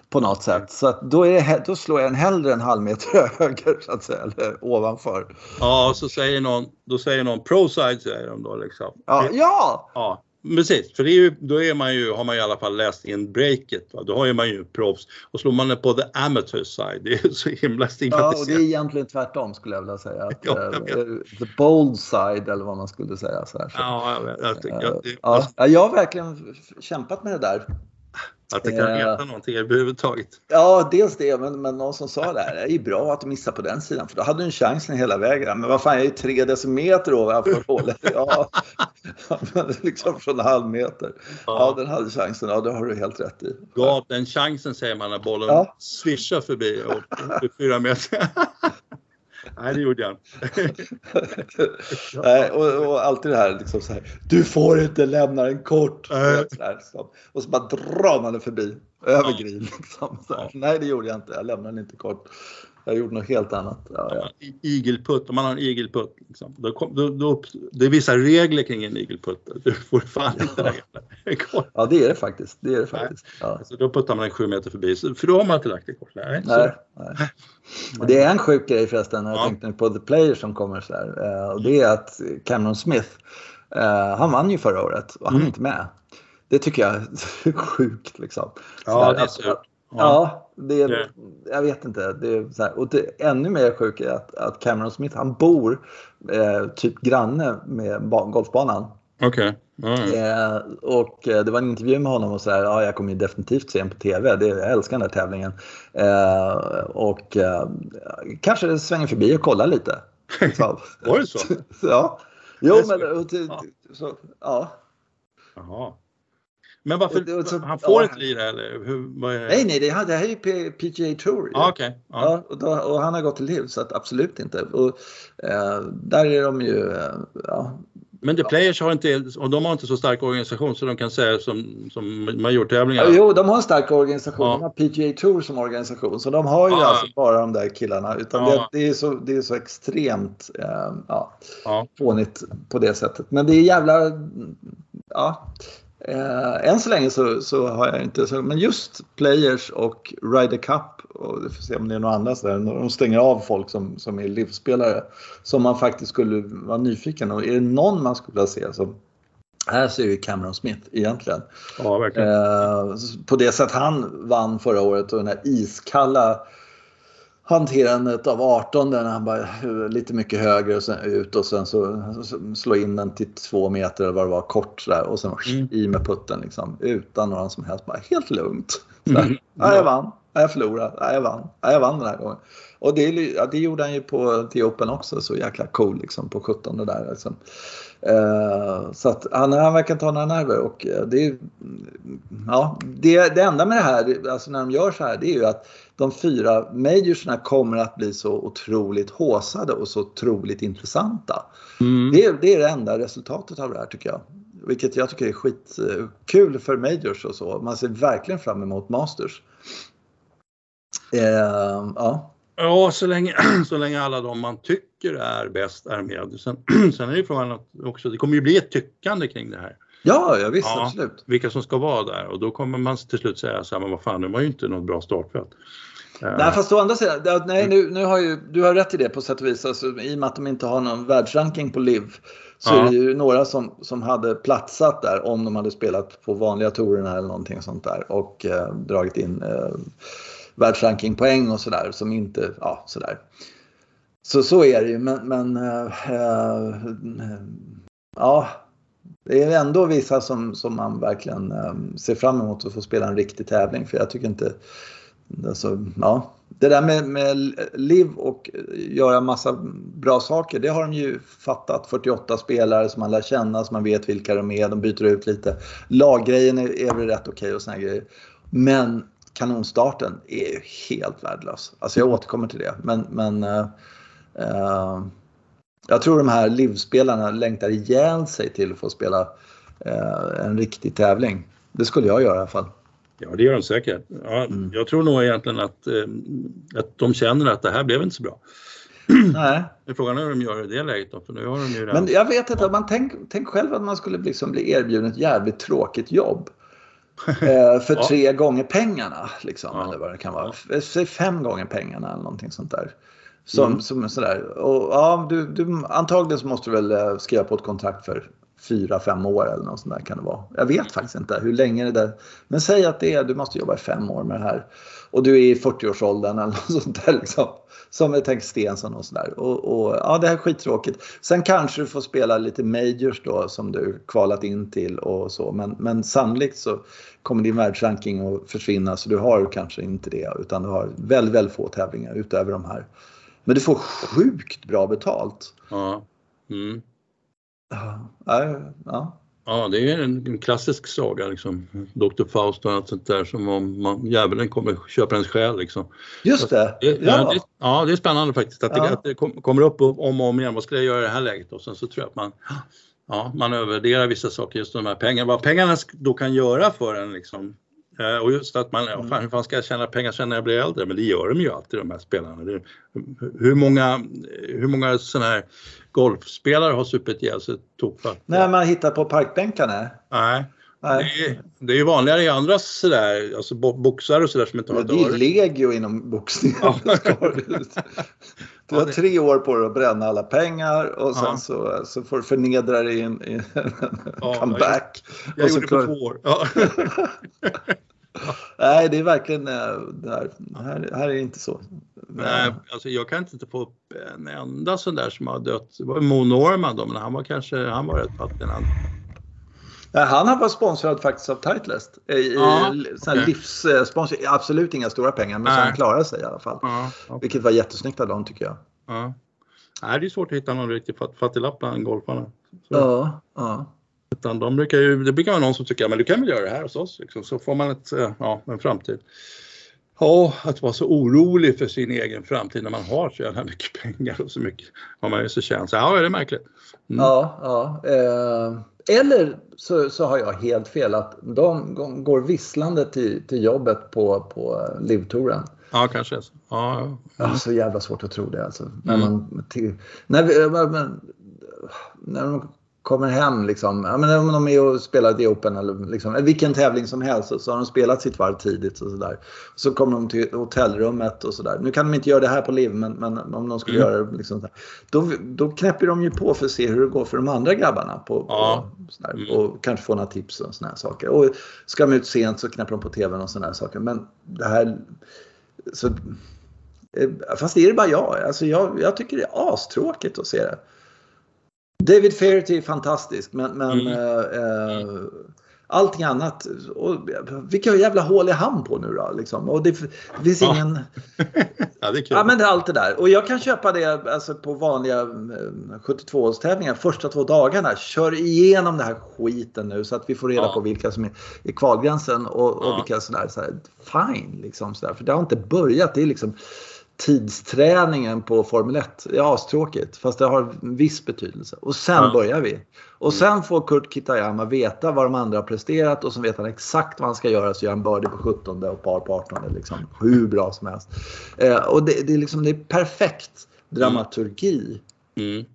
på något sätt. Så då, är, då slår jag den hellre en halv meter höger så att säga, eller ovanför. Ja, så säger någon, då säger någon pro-side säger de då liksom. Ja, ja. ja. Precis, för ju, då är man ju, har man i alla fall läst in breaket. Va? Då har man ju proffs. Och slår man det på the amateur side, det är så himla stigmatiserat. Ja, och det är egentligen tvärtom skulle jag vilja säga. Att, ja, uh, the bold side eller vad man skulle säga. Så här, så. Ja, jag, jag, jag, jag, ja, jag har verkligen kämpat med det där. Att det kan heta eh, någonting överhuvudtaget. Ja, dels det, men, men någon som sa det här, det är bra att du missar på den sidan för då hade du en chans hela vägen. Men vad fan, jag är ju tre decimeter ovanför hålet. Ja, liksom från en halv meter. Ja. ja. den hade chansen. Ja, det har du helt rätt i. Gav den chansen säger man när bollen ja. svischar förbi och fyra meter. Nej, det gjorde jag Nej, och, och, alltid det här, liksom så här, du får inte lämna den kort. Äh. Så här, så. Och så bara drar man den förbi, över ja. green. Liksom, Nej, det gjorde jag inte. Jag lämnade den inte kort. Jag gjorde något helt annat. Ja, ja. Igelputt, om man har en igelputt, liksom, då, kom, då, då, det är vissa regler kring en igelputt. Du får fan inte lägga Ja, det är det faktiskt. Det är det faktiskt. Ja. Alltså, då puttar man en sju meter förbi, för då har man inte lagt det kort. Nej, nej, nej. Det är en sjuk grej förresten, jag ja. tänkte på The Player som kommer så här, eh, och det är att Cameron Smith, eh, han vann ju förra året och han är mm. inte med. Det tycker jag är sjukt liksom. Ja, det är surt. Ja, det är, jag vet inte. Det är så här, och det, ännu mer sjukt är att, att Cameron Smith, han bor eh, typ granne med golfbanan. Okej. Okay. Mm. Eh, och eh, det var en intervju med honom och så här, ja jag kommer ju definitivt se den på TV, det, jag älskar den här tävlingen. Eh, och eh, kanske svänger förbi och kollar lite. var det så? ja. Jo, men så, ja. Jaha. Men varför, så, han får ja, ett lira eller? Hur, är? Nej, nej, det, här, det här är ju PGA Tour. Ah, okay. ah. ja, och, då, och, han har gått till liv så att absolut inte. Och, eh, där är de ju, eh, ja. Men The Players har inte, och de har inte så stark organisation så de kan säga som, som majortävlingar? Ja, jo, de har en stark organisation. Ja. De har PGA Tour som organisation. Så de har ju ah. alltså bara de där killarna. Utan ah. det, det, är så, det är så extremt eh, ja, fånigt på det sättet. Men det är jävla... Ja, Eh, än så länge så, så, har jag inte så, men just Players och Ryder Cup och vi får se om det är några andra där, de stänger av folk som, som är livsspelare som man faktiskt skulle vara nyfiken och är det någon man skulle vilja se så här ser ju Cameron Smith egentligen. Ja, verkligen. Eh, på det sätt han vann förra året och den här iskalla hanterandet av 18 där han bara lite mycket högre och sen ut och sen så, så slå in den till två meter eller vad det var kort sådär och sen mm. i med putten liksom utan någon som helst, bara helt lugnt. Så mm. ja, jag vann, ja, jag förlorade, ja, jag vann, ja, jag vann den här gången. Och det, ja, det gjorde han ju på till Open också, så jäkla cool liksom på 17 där. Liksom. Uh, så att han, han verkar inte ha några nerver och uh, det är ja, det, det enda med det här, alltså när de gör så här, det är ju att de fyra majorserna kommer att bli så otroligt håsade och så otroligt intressanta. Mm. Det, det, är det enda resultatet av det här tycker jag. Vilket jag tycker är skitkul för majors och så. Man ser verkligen fram emot masters. Uh, ja. Ja, så länge, så länge alla de man tycker är bäst är med. Sen, sen är det frågan att också, det kommer ju bli ett tyckande kring det här. Ja, ja visst, ja, absolut. Vilka som ska vara där och då kommer man till slut säga så här, men vad fan, det var ju inte något bra startfält. Nej, fast å andra sidan, nej, nu, nu har ju, du har rätt i det på sätt och vis. Alltså, I och med att de inte har någon världsranking på LIV så ja. är det ju några som, som hade platsat där om de hade spelat på vanliga tourerna eller någonting sånt där och eh, dragit in eh, världsrankingpoäng och sådär som inte, ja sådär. Så så är det ju men, men äh, äh, ja, det är ändå vissa som, som man verkligen ehm, ser fram emot att få spela en riktig tävling för jag tycker inte, alltså, ja. Det där med, med liv och göra massa bra saker, det har de ju fattat. 48 spelare som man lär känna, som man vet vilka de är, de byter ut lite. Laggrejen är, är väl rätt okej okay och såna grejer. Men kanonstarten är ju helt värdelös. Alltså jag återkommer till det. Men, men uh, uh, jag tror de här livspelarna längtar ihjäl sig till att få spela uh, en riktig tävling. Det skulle jag göra i alla fall. Ja, det gör de säkert. Ja, mm. Jag tror nog egentligen att, att de känner att det här blev inte så bra. Nej. Frågan är hur de gör i det läget då, för nu har de ju Men jag vet inte, man tänk, tänk själv att man skulle liksom bli erbjuden ett jävligt tråkigt jobb. Eh, för ja. tre gånger pengarna. Liksom, ja. Eller vad det kan vara. Säg fem gånger pengarna eller någonting sånt där. Som, mm. som sådär. Och, ja, du, du, antagligen så måste du väl eh, skriva på ett kontrakt för fyra, fem år eller något sånt där kan det vara. Jag vet faktiskt inte hur länge det där. Men säg att det är, du måste jobba i fem år med det här. Och du är i 40-årsåldern eller något sånt där liksom. Som jag tänker Stensson och sådär. Och, och, ja, det här är skittråkigt. Sen kanske du får spela lite majors då som du kvalat in till och så. Men, men sannolikt så kommer din världsranking att försvinna så du har kanske inte det utan du har väldigt, väldigt få tävlingar utöver de här. Men du får sjukt bra betalt. Ja. Mm. Ja, ja. Ja, det är en klassisk saga liksom. Dr. Faust och allt sånt där som om man, djävulen kommer köper ens själ liksom. Just det. det ja. det, ja, det är spännande faktiskt att, det, att det kommer upp om och om igen. Vad skulle jag göra i det här läget? Och sen så tror jag att man, ja, man övervärderar vissa saker, just de här pengarna. Vad pengarna då kan göra för en liksom, och just att man, mm. fan, hur fan ska jag tjäna pengar sen när jag blir äldre? Men det gör de ju alltid de här spelarna. Det, hur många, hur många sådana här golfspelare har supit ihjäl sig tokfat? Nej, man hittar på parkbänkarna. Nej. Nej. Det, är, det är ju vanligare i andra sådär, alltså boxare och sådär som inte har Det är legio inom boxningen. Ja. Du har tre år på dig att bränna alla pengar och sen ja. så, så får du förnedra dig i en, i en ja, comeback. Jag, jag gjorde det på två år. Ja. Nej, det är verkligen eh, det här, här, är det inte så. Nej, alltså jag kan inte få upp en enda sån där som har dött. Det var Mo Norman då, men han var kanske, han var rätt fattig. Han har varit sponsrad faktiskt av Titleist. I, ja, okay. Livssponsor, absolut inga stora pengar men så han klarar sig i alla fall. Ja, okay. Vilket var jättesnyggt av dem tycker jag. Ja. Nej, det är svårt att hitta någon riktigt fattiglapp bland golfarna. Så. Ja, ja. Utan de brukar ju, det brukar vara någon som tycker men du kan väl göra det här hos oss liksom, så får man ett, eh, ja, en framtid. Ja, att vara så orolig för sin egen framtid när man har så jävla mycket pengar och så mycket har man ju så känt. Ja, det är märkligt. Mm. Ja, ja. Eh, eller så, så har jag helt fel att de går visslande till, till jobbet på, på livtouren. Ja, kanske. Så. Ja, ja. ja, så jävla svårt att tro det alltså. Mm. När man, till, när, vi, när de kommer hem liksom, ja, men om de är och spelar i Open eller liksom, vilken tävling som helst så har de spelat sitt varv tidigt och sådär. Så kommer de till hotellrummet och sådär. Nu kan de inte göra det här på liv men, men om de skulle mm. göra det liksom, då, då knäpper de ju på för att se hur det går för de andra grabbarna. På, ja. på mm. Och kanske få några tips och sådana saker. Och ska de ut sent så knäpper de på tvn och sådana saker. Men det här... Så, eh, fast det är det bara jag. Alltså jag, jag tycker det är astråkigt att se det. David Fairty är fantastisk men, men mm. eh, eh allting annat. Och, vilka jävla hål är han på nu då? Liksom? Och det, det finns ja. ingen... ja, det är kul. Ja, men det är allt det där. Och jag kan köpa det alltså, på vanliga 72-årstävlingar eh, första två dagarna. Kör igenom den här skiten nu så att vi får reda ja. på vilka som är i kvalgränsen och, och vilka sådär. Så fine, liksom sådär. För det har inte börjat. Det är liksom tidsträningen på Formel 1 är astråkigt fast det har viss betydelse. Och sen ja. börjar vi. Och sen får Kurt Kitayama veta vad de andra har presterat och så vet han exakt vad han ska göra så gör han birdie på 17 och par på 18. Liksom, hur bra som helst. Eh, och det, det, är liksom, det är perfekt dramaturgi. Mm.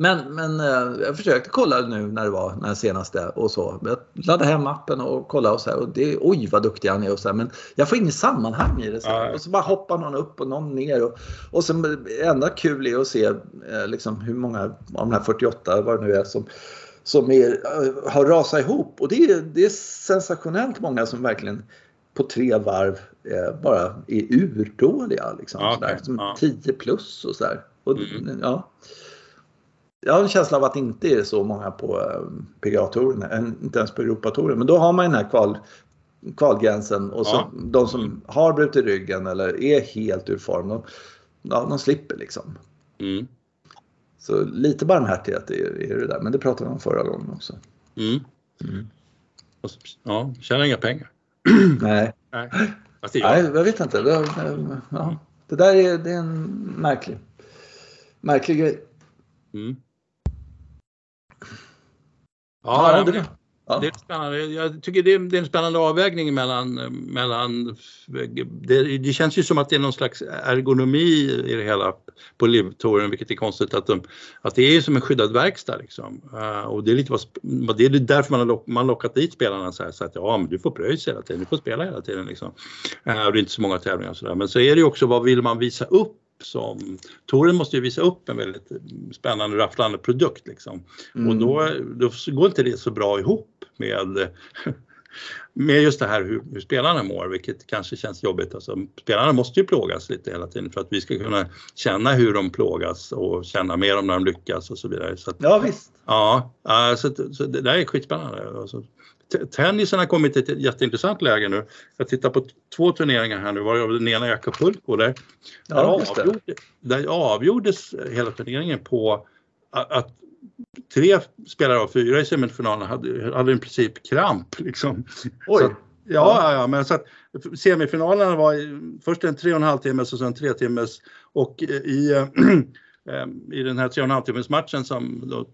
Men, men eh, jag försökte kolla nu när det var när senaste och så. Jag laddade hem appen och kollade och så här, och det, oj vad duktig han är och så här, men jag får inget sammanhang i det. Så här. Och så bara hoppar någon upp och någon ner. Och, och sen enda kul är att se eh, liksom, hur många av de här 48, vad det nu är, som, som är, eh, har rasat ihop. Och det är, det är sensationellt många som verkligen på tre varv eh, bara är urdåliga. Liksom, okay. sådär, som ja. 10 plus och sådär. Och, mm. ja jag har en känsla av att det inte är så många på eh, PGA-touren, inte ens på Europatouren. Men då har man den här kval, kvalgränsen och så, ja. de som har brutit ryggen eller är helt ur form, de, ja, de slipper liksom. Mm. Så lite barmhärtighet är, är det där, men det pratade vi om förra gången också. Mm. Mm. Ja, tjänar inga pengar. Nej. Nej. Nej, jag vet inte. Det, ja. det där är, det är en märklig, märklig grej. Mm. Ja, det, det är spännande. Jag tycker det är, det är en spännande avvägning mellan, mellan det, det, känns ju som att det är någon slags ergonomi i det hela på livtouren, vilket är konstigt att, de, att det är som en skyddad verkstad liksom. Uh, och det är lite vad, det är därför man har lock, man lockat dit spelarna så, här, så att ja, men du får pröjs hela tiden, du får spela hela tiden liksom. Uh, och det är inte så många tävlingar och sådär. Men så är det ju också vad vill man visa upp som Toren måste ju visa upp en väldigt spännande rafflande produkt liksom. Mm. Och då, då går inte det så bra ihop med med just det här hur, hur, spelarna mår, vilket kanske känns jobbigt. Alltså, spelarna måste ju plågas lite hela tiden för att vi ska kunna känna hur de plågas och känna mer om när de lyckas och så vidare. Så att, ja visst. Ja, så, så det där är skitspännande. Alltså, tennisen har kommit till ett jätteintressant läge nu. Jag tittar på två turneringar här nu, varav den ena är Acapulco. Där, ja, där, avgjorde, där avgjordes hela turneringen på att tre spelare av fyra i semifinalen hade, hade i princip kramp. Liksom. Oj! Att, ja, ja, men så att semifinalerna var först en tre och en halv timmes och sen tre timmes och i eh, i den här 3,5 timmars matchen som då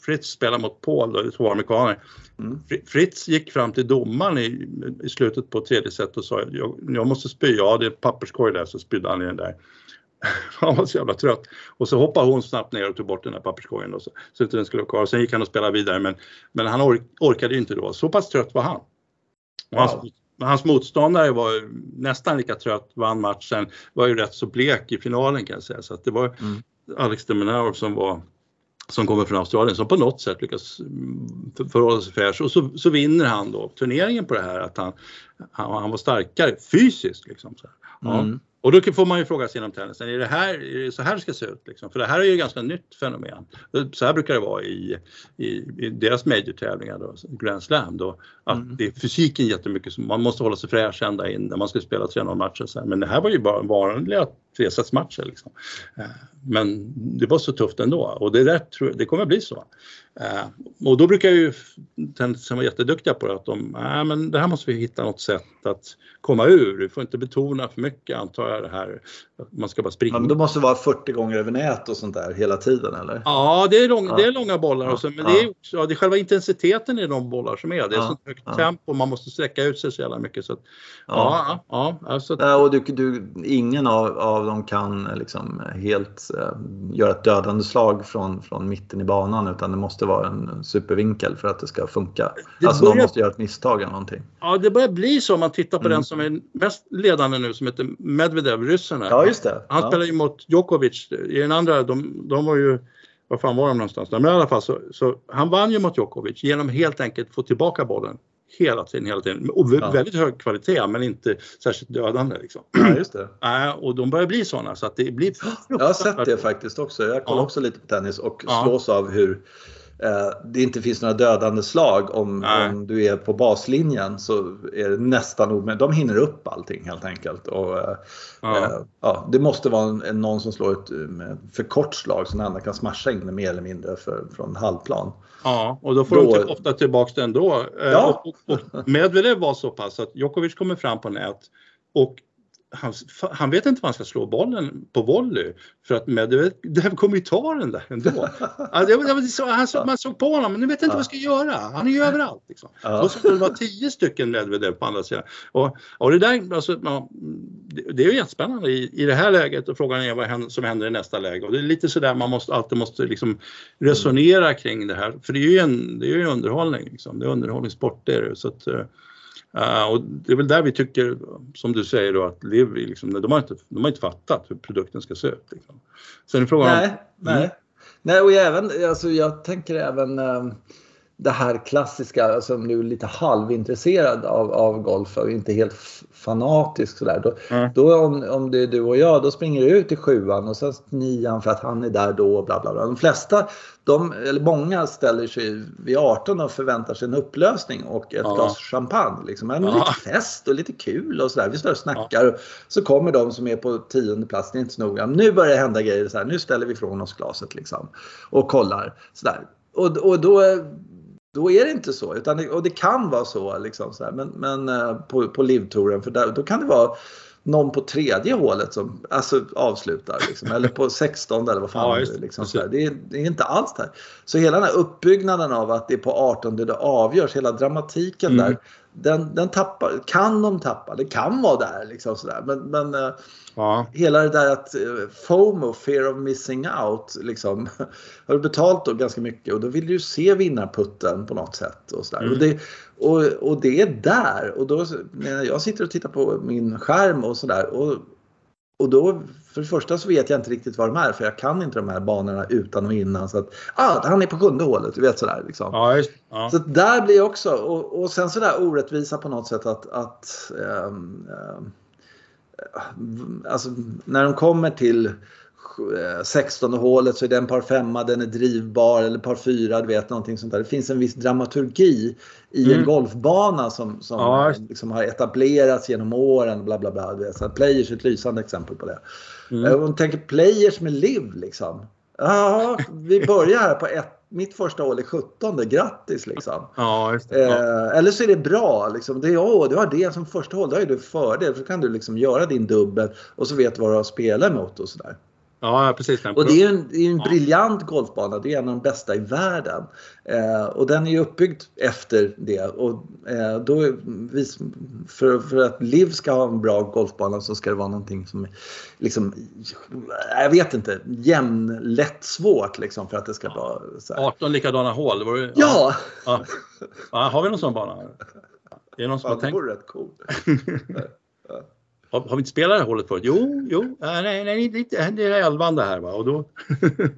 Fritz spelar mot Paul, då, två amerikaner. Mm. Fritz gick fram till domaren i, i slutet på tredje set och sa jag, jag måste spy, ja det är papperskorg där, så spydde han i den där. han var så jävla trött. Och så hoppade hon snabbt ner och tog bort den där papperskorgen då, så, så inte den skulle vara kvar. Sen gick han och spelade vidare men, men han ork, orkade ju inte då, så pass trött var han. Och hans, hans motståndare var nästan lika trött, vann matchen, var ju rätt så blek i finalen kan jag säga. Så att det var mm. Alex de Minaur som var som kommer från Australien som på något sätt lyckas förhålla sig fräsch och så, så vinner han då turneringen på det här att han, han, han var starkare fysiskt. Liksom, så ja. mm. Och då får man ju fråga sig inom tennisen, är det, här, är det så här det ska se ut? Liksom? För det här är ju ett ganska nytt fenomen. Så här brukar det vara i, i, i deras major-tävlingar, Grand Slam, då, att mm. det är fysiken jättemycket, man måste hålla sig fräsch ända in när man ska spela 3 matcher. Men det här var ju bara vanliga tresetsmatcher. Liksom. Eh, men det var så tufft ändå och det, där, det kommer att bli så. Eh, och då brukar ju tennisen vara jätteduktiga på det, att de, nej men det här måste vi hitta något sätt att komma ur. Vi får inte betona för mycket antar jag det här, man ska bara springa. Ja, men det måste vara 40 gånger över nät och sånt där hela tiden eller? Ja, det är, lång, ja. det är långa bollar och så, men det, är också, det är själva intensiteten i de bollar som är. Det är ja. så högt tempo, man måste sträcka ut sig så jävla mycket. Så att, ja. Ja, alltså, ja, och du, du, ingen av, av dem kan liksom helt uh, göra ett dödande slag från, från mitten i banan utan det måste vara en supervinkel för att det ska funka. Det alltså börjar... de måste göra ett misstag eller någonting. Ja, det börjar bli så om man tittar på mm. den som är mest ledande nu som heter Medvedev, ryssen. Ja, just det. Han ja. spelar ju mot Djokovic. I den andra, de, de var ju var fan var de någonstans? Men i alla fall så, så han vann ju mot Djokovic genom helt enkelt få tillbaka bollen hela tiden, hela tiden. Och ja. väldigt hög kvalitet men inte särskilt dödande. Liksom. Ja, just det. Äh, och de börjar bli sådana så att det blir Jag har sett det faktiskt också. Jag kollar ja. också lite på tennis och slås av hur det inte finns några dödande slag om, om du är på baslinjen så är det nästan omöjligt. De hinner upp allting helt enkelt. Och, eh, ja. Eh, ja, det måste vara en, någon som slår ett för kort slag så den andra kan smasha in det mer eller mindre för, från halvplan. Ja, och då får då, de typ ofta tillbaks det ändå. Ja. Och, och, och Medvedev var så pass att Djokovic kommer fram på nät och han, han, vet inte var han ska slå bollen på volley för att Medvedev kommer ju ta den där ändå. han, så, man såg på honom, men nu vet jag inte ja. vad jag ska göra. Han är ju överallt. Liksom. Ja. Då skulle det vara tio stycken Medvedev på andra sidan. Och, och det där, alltså, ja, det är ju jättespännande i, i det här läget och frågan är vad som händer i nästa läge. Och det är lite sådär man måste, alltid måste liksom resonera kring det här. För det är ju en, det är ju underhållning. Liksom. Det är underhållningssport det är det. Så att, Uh, och det är väl där vi tycker, som du säger då, att Liv, liksom, de, har inte, de har inte fattat hur produkten ska se ut. Liksom. Sen är frågan nej, om... Nej, mm. nej. och även, alltså, jag tänker även um, det här klassiska, alltså om du är lite halvintresserad av, av golf och inte helt fanatisk sådär. Då, mm. då om, om det är du och jag, då springer du ut i sjuan och sen nian för att han är där då och bla bla bla. De flesta, de, eller många ställer sig vid 18 och förväntar sig en upplösning och ett ja. glas champagne. Liksom. Men ja. Lite fest och lite kul och sådär. Vi står och snackar ja. och så kommer de som är på tionde plats, det är inte så noga. Nu börjar det hända grejer, så här, nu ställer vi ifrån oss glaset liksom och kollar. Sådär. Och, och då då är det inte så. Utan det, och det kan vara så, liksom, så här, men, men eh, på, på livtouren, för där, då kan det vara någon på tredje hålet som alltså, avslutar. Liksom, eller på 16 eller vad fan ja, just, liksom, så det, är, det är inte alls det här. Så hela den här uppbyggnaden av att det är på 18 det avgörs, hela dramatiken mm. där, den, den tappar, kan de tappa. Det kan vara där. Liksom, sådär. Men, men eh, Ja. Hela det där att eh, FOMO, fear of missing out, liksom, har du betalt då ganska mycket och då vill du se vinnarputten på något sätt. Och, sådär. Mm. Och, det, och, och det är där. Och då, när jag sitter och tittar på min skärm och sådär och, och då för det första så vet jag inte riktigt vad de är för jag kan inte de här banorna utan och innan. Så att, ah, han är på sjunde hålet, du vet sådär. Liksom. Ja, just, ja. Så där blir jag också, och, och sen sådär orättvisa på något sätt att, att um, um, alltså när de kommer till 16 eh, hålet så är den par femma, den är drivbar eller par fyra, du vet någonting sånt där. Det finns en viss dramaturgi i mm. en golfbana som, som ja. liksom har etablerats genom åren. Bla, bla, bla, du vet. Så players är ett lysande exempel på det. Mm. Om man tänker players med liv liksom. Ja, vi börjar här på ett mitt första hål är 17, grattis liksom. Ja, det, ja. Eh, eller så är det bra. Liksom. Det är, åh, du har det som första hål, då är du fördel. För kan du liksom göra din dubbel och så vet du vad du har spelat emot och sådär. Ja, precis. Och det är en, det är en ja. briljant golfbana. Det är en av de bästa i världen. Eh, och den är ju uppbyggd efter det. Och, eh, då, för, för att LIV ska ha en bra golfbana så ska det vara någonting som liksom, jag vet inte, jämnlätt svårt liksom för att det ska vara så här. 18 likadana hål? Var det, ja! ja. ja. Har vi någon sån bana? Är det någon som ja, har tänkt? Det vore rätt coolt. Har, har, vi inte spelat det här hålet förut? Jo, jo, nej, nej, nej det är elvan det här va och då,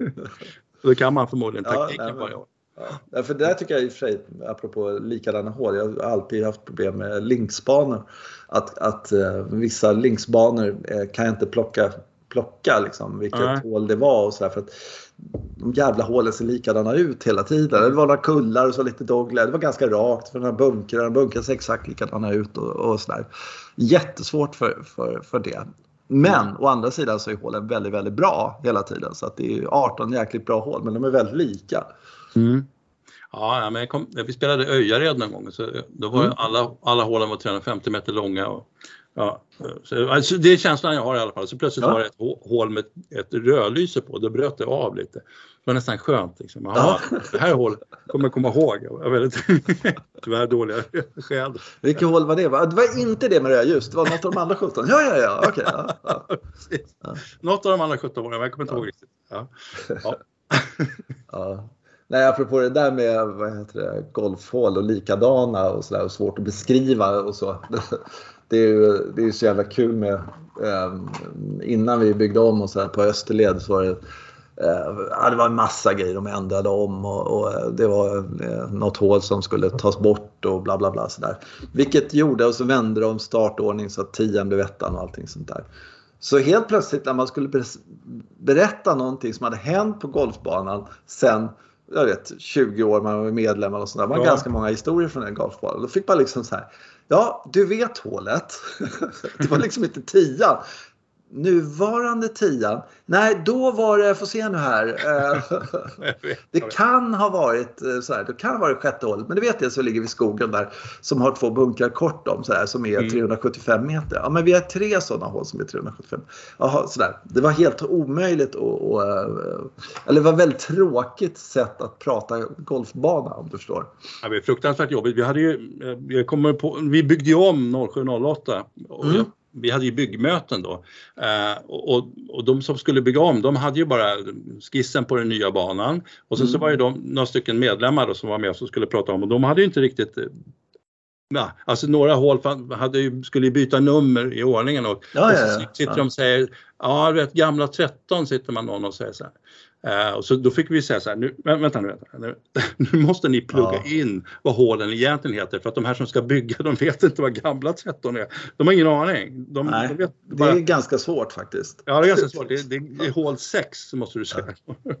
då kan man förmodligen taktiken ja, varje år. Ja, för det där tycker jag i och för sig, apropå likadana hål, jag har alltid haft problem med linksbanor. Att, att uh, vissa linksbanor uh, kan jag inte plocka, plocka liksom, vilket mm. hål det var och så där, för att de jävla hålen ser likadana ut hela tiden. Det var några kullar och så lite dogleg. Det var ganska rakt för den här bunkern, bunkern ser exakt likadana ut och, och sådär. Jättesvårt för, för, för det. Men mm. å andra sidan så är hålen väldigt, väldigt bra hela tiden. Så att det är 18 jäkligt bra hål, men de är väldigt lika. Mm. Ja, men kom, vi spelade Öjared någon gång, så då var mm. alla, alla hålen var 350 meter långa. Och, ja, så, alltså, det är känslan jag har i alla fall. Så plötsligt ja. var det ett hål med ett rödlyse på, då bröt det av lite. Det var nästan skönt. Liksom. Aha, ja. Det här hålet kommer jag komma ihåg. Jag var väldigt, tyvärr dåliga skäl. Vilket hål var det? Det var inte det med rödljus, det var något av de andra 17. Ja, ja, ja. Okay, ja, ja. Något av de andra 17 var det, men jag kommer inte ihåg riktigt. Ja. Ja. Nej, apropå det där med vad heter det, golfhål och likadana och sådär och svårt att beskriva och så. Det är ju det är så jävla kul med eh, innan vi byggde om och så här på Österled så var det eh, Ja, det var en massa grejer de ändrade om och, och eh, det var eh, något hål som skulle tas bort och bla bla bla sådär. Vilket gjorde, och så vände de startordning så att 10 blev ettan och allting sånt där. Så helt plötsligt när man skulle berätta någonting som hade hänt på golfbanan sen jag vet, 20 år, man var medlem och sådär. Man har ja. ganska många historier från den golfbanan. Då fick man liksom så här, ja du vet hålet. det var liksom inte tian nuvarande tian. Nej, då var det, får se nu här. Eh, det kan ha varit eh, så här, det kan ha varit sjätte hålet, men det vet jag så ligger vi i skogen där som har två bunkrar kort om så här, som är mm. 375 meter. Ja, men vi har tre sådana hål som är 375. Jaha, så där. Det var helt omöjligt och, och eh, eller det var väldigt tråkigt sätt att prata golfbana om du förstår. Ja, det är fruktansvärt jobbigt. Vi hade ju, jag kommer på, vi byggde ju om 0708 och mm vi hade ju byggmöten då eh, och, och de som skulle bygga om de hade ju bara skissen på den nya banan och sen mm. så var det de, några stycken medlemmar då, som var med som skulle prata om och de hade ju inte riktigt eh, Ja, alltså några hål hade skulle ju byta nummer i ordningen och, ja, och så ja, ja. sitter de och säger, ja du vet gamla 13 sitter man någon och säger så här. Uh, och så då fick vi säga så här, nu, vänta nu, vänta, nu, nu måste ni plugga ja. in vad hålen egentligen heter för att de här som ska bygga de vet inte vad gamla 13 är. De har ingen aning. De, Nej, de vet bara... Det är ganska svårt faktiskt. Ja, det är ganska svårt. Det, det, det är hål 6 måste du säga. Ja.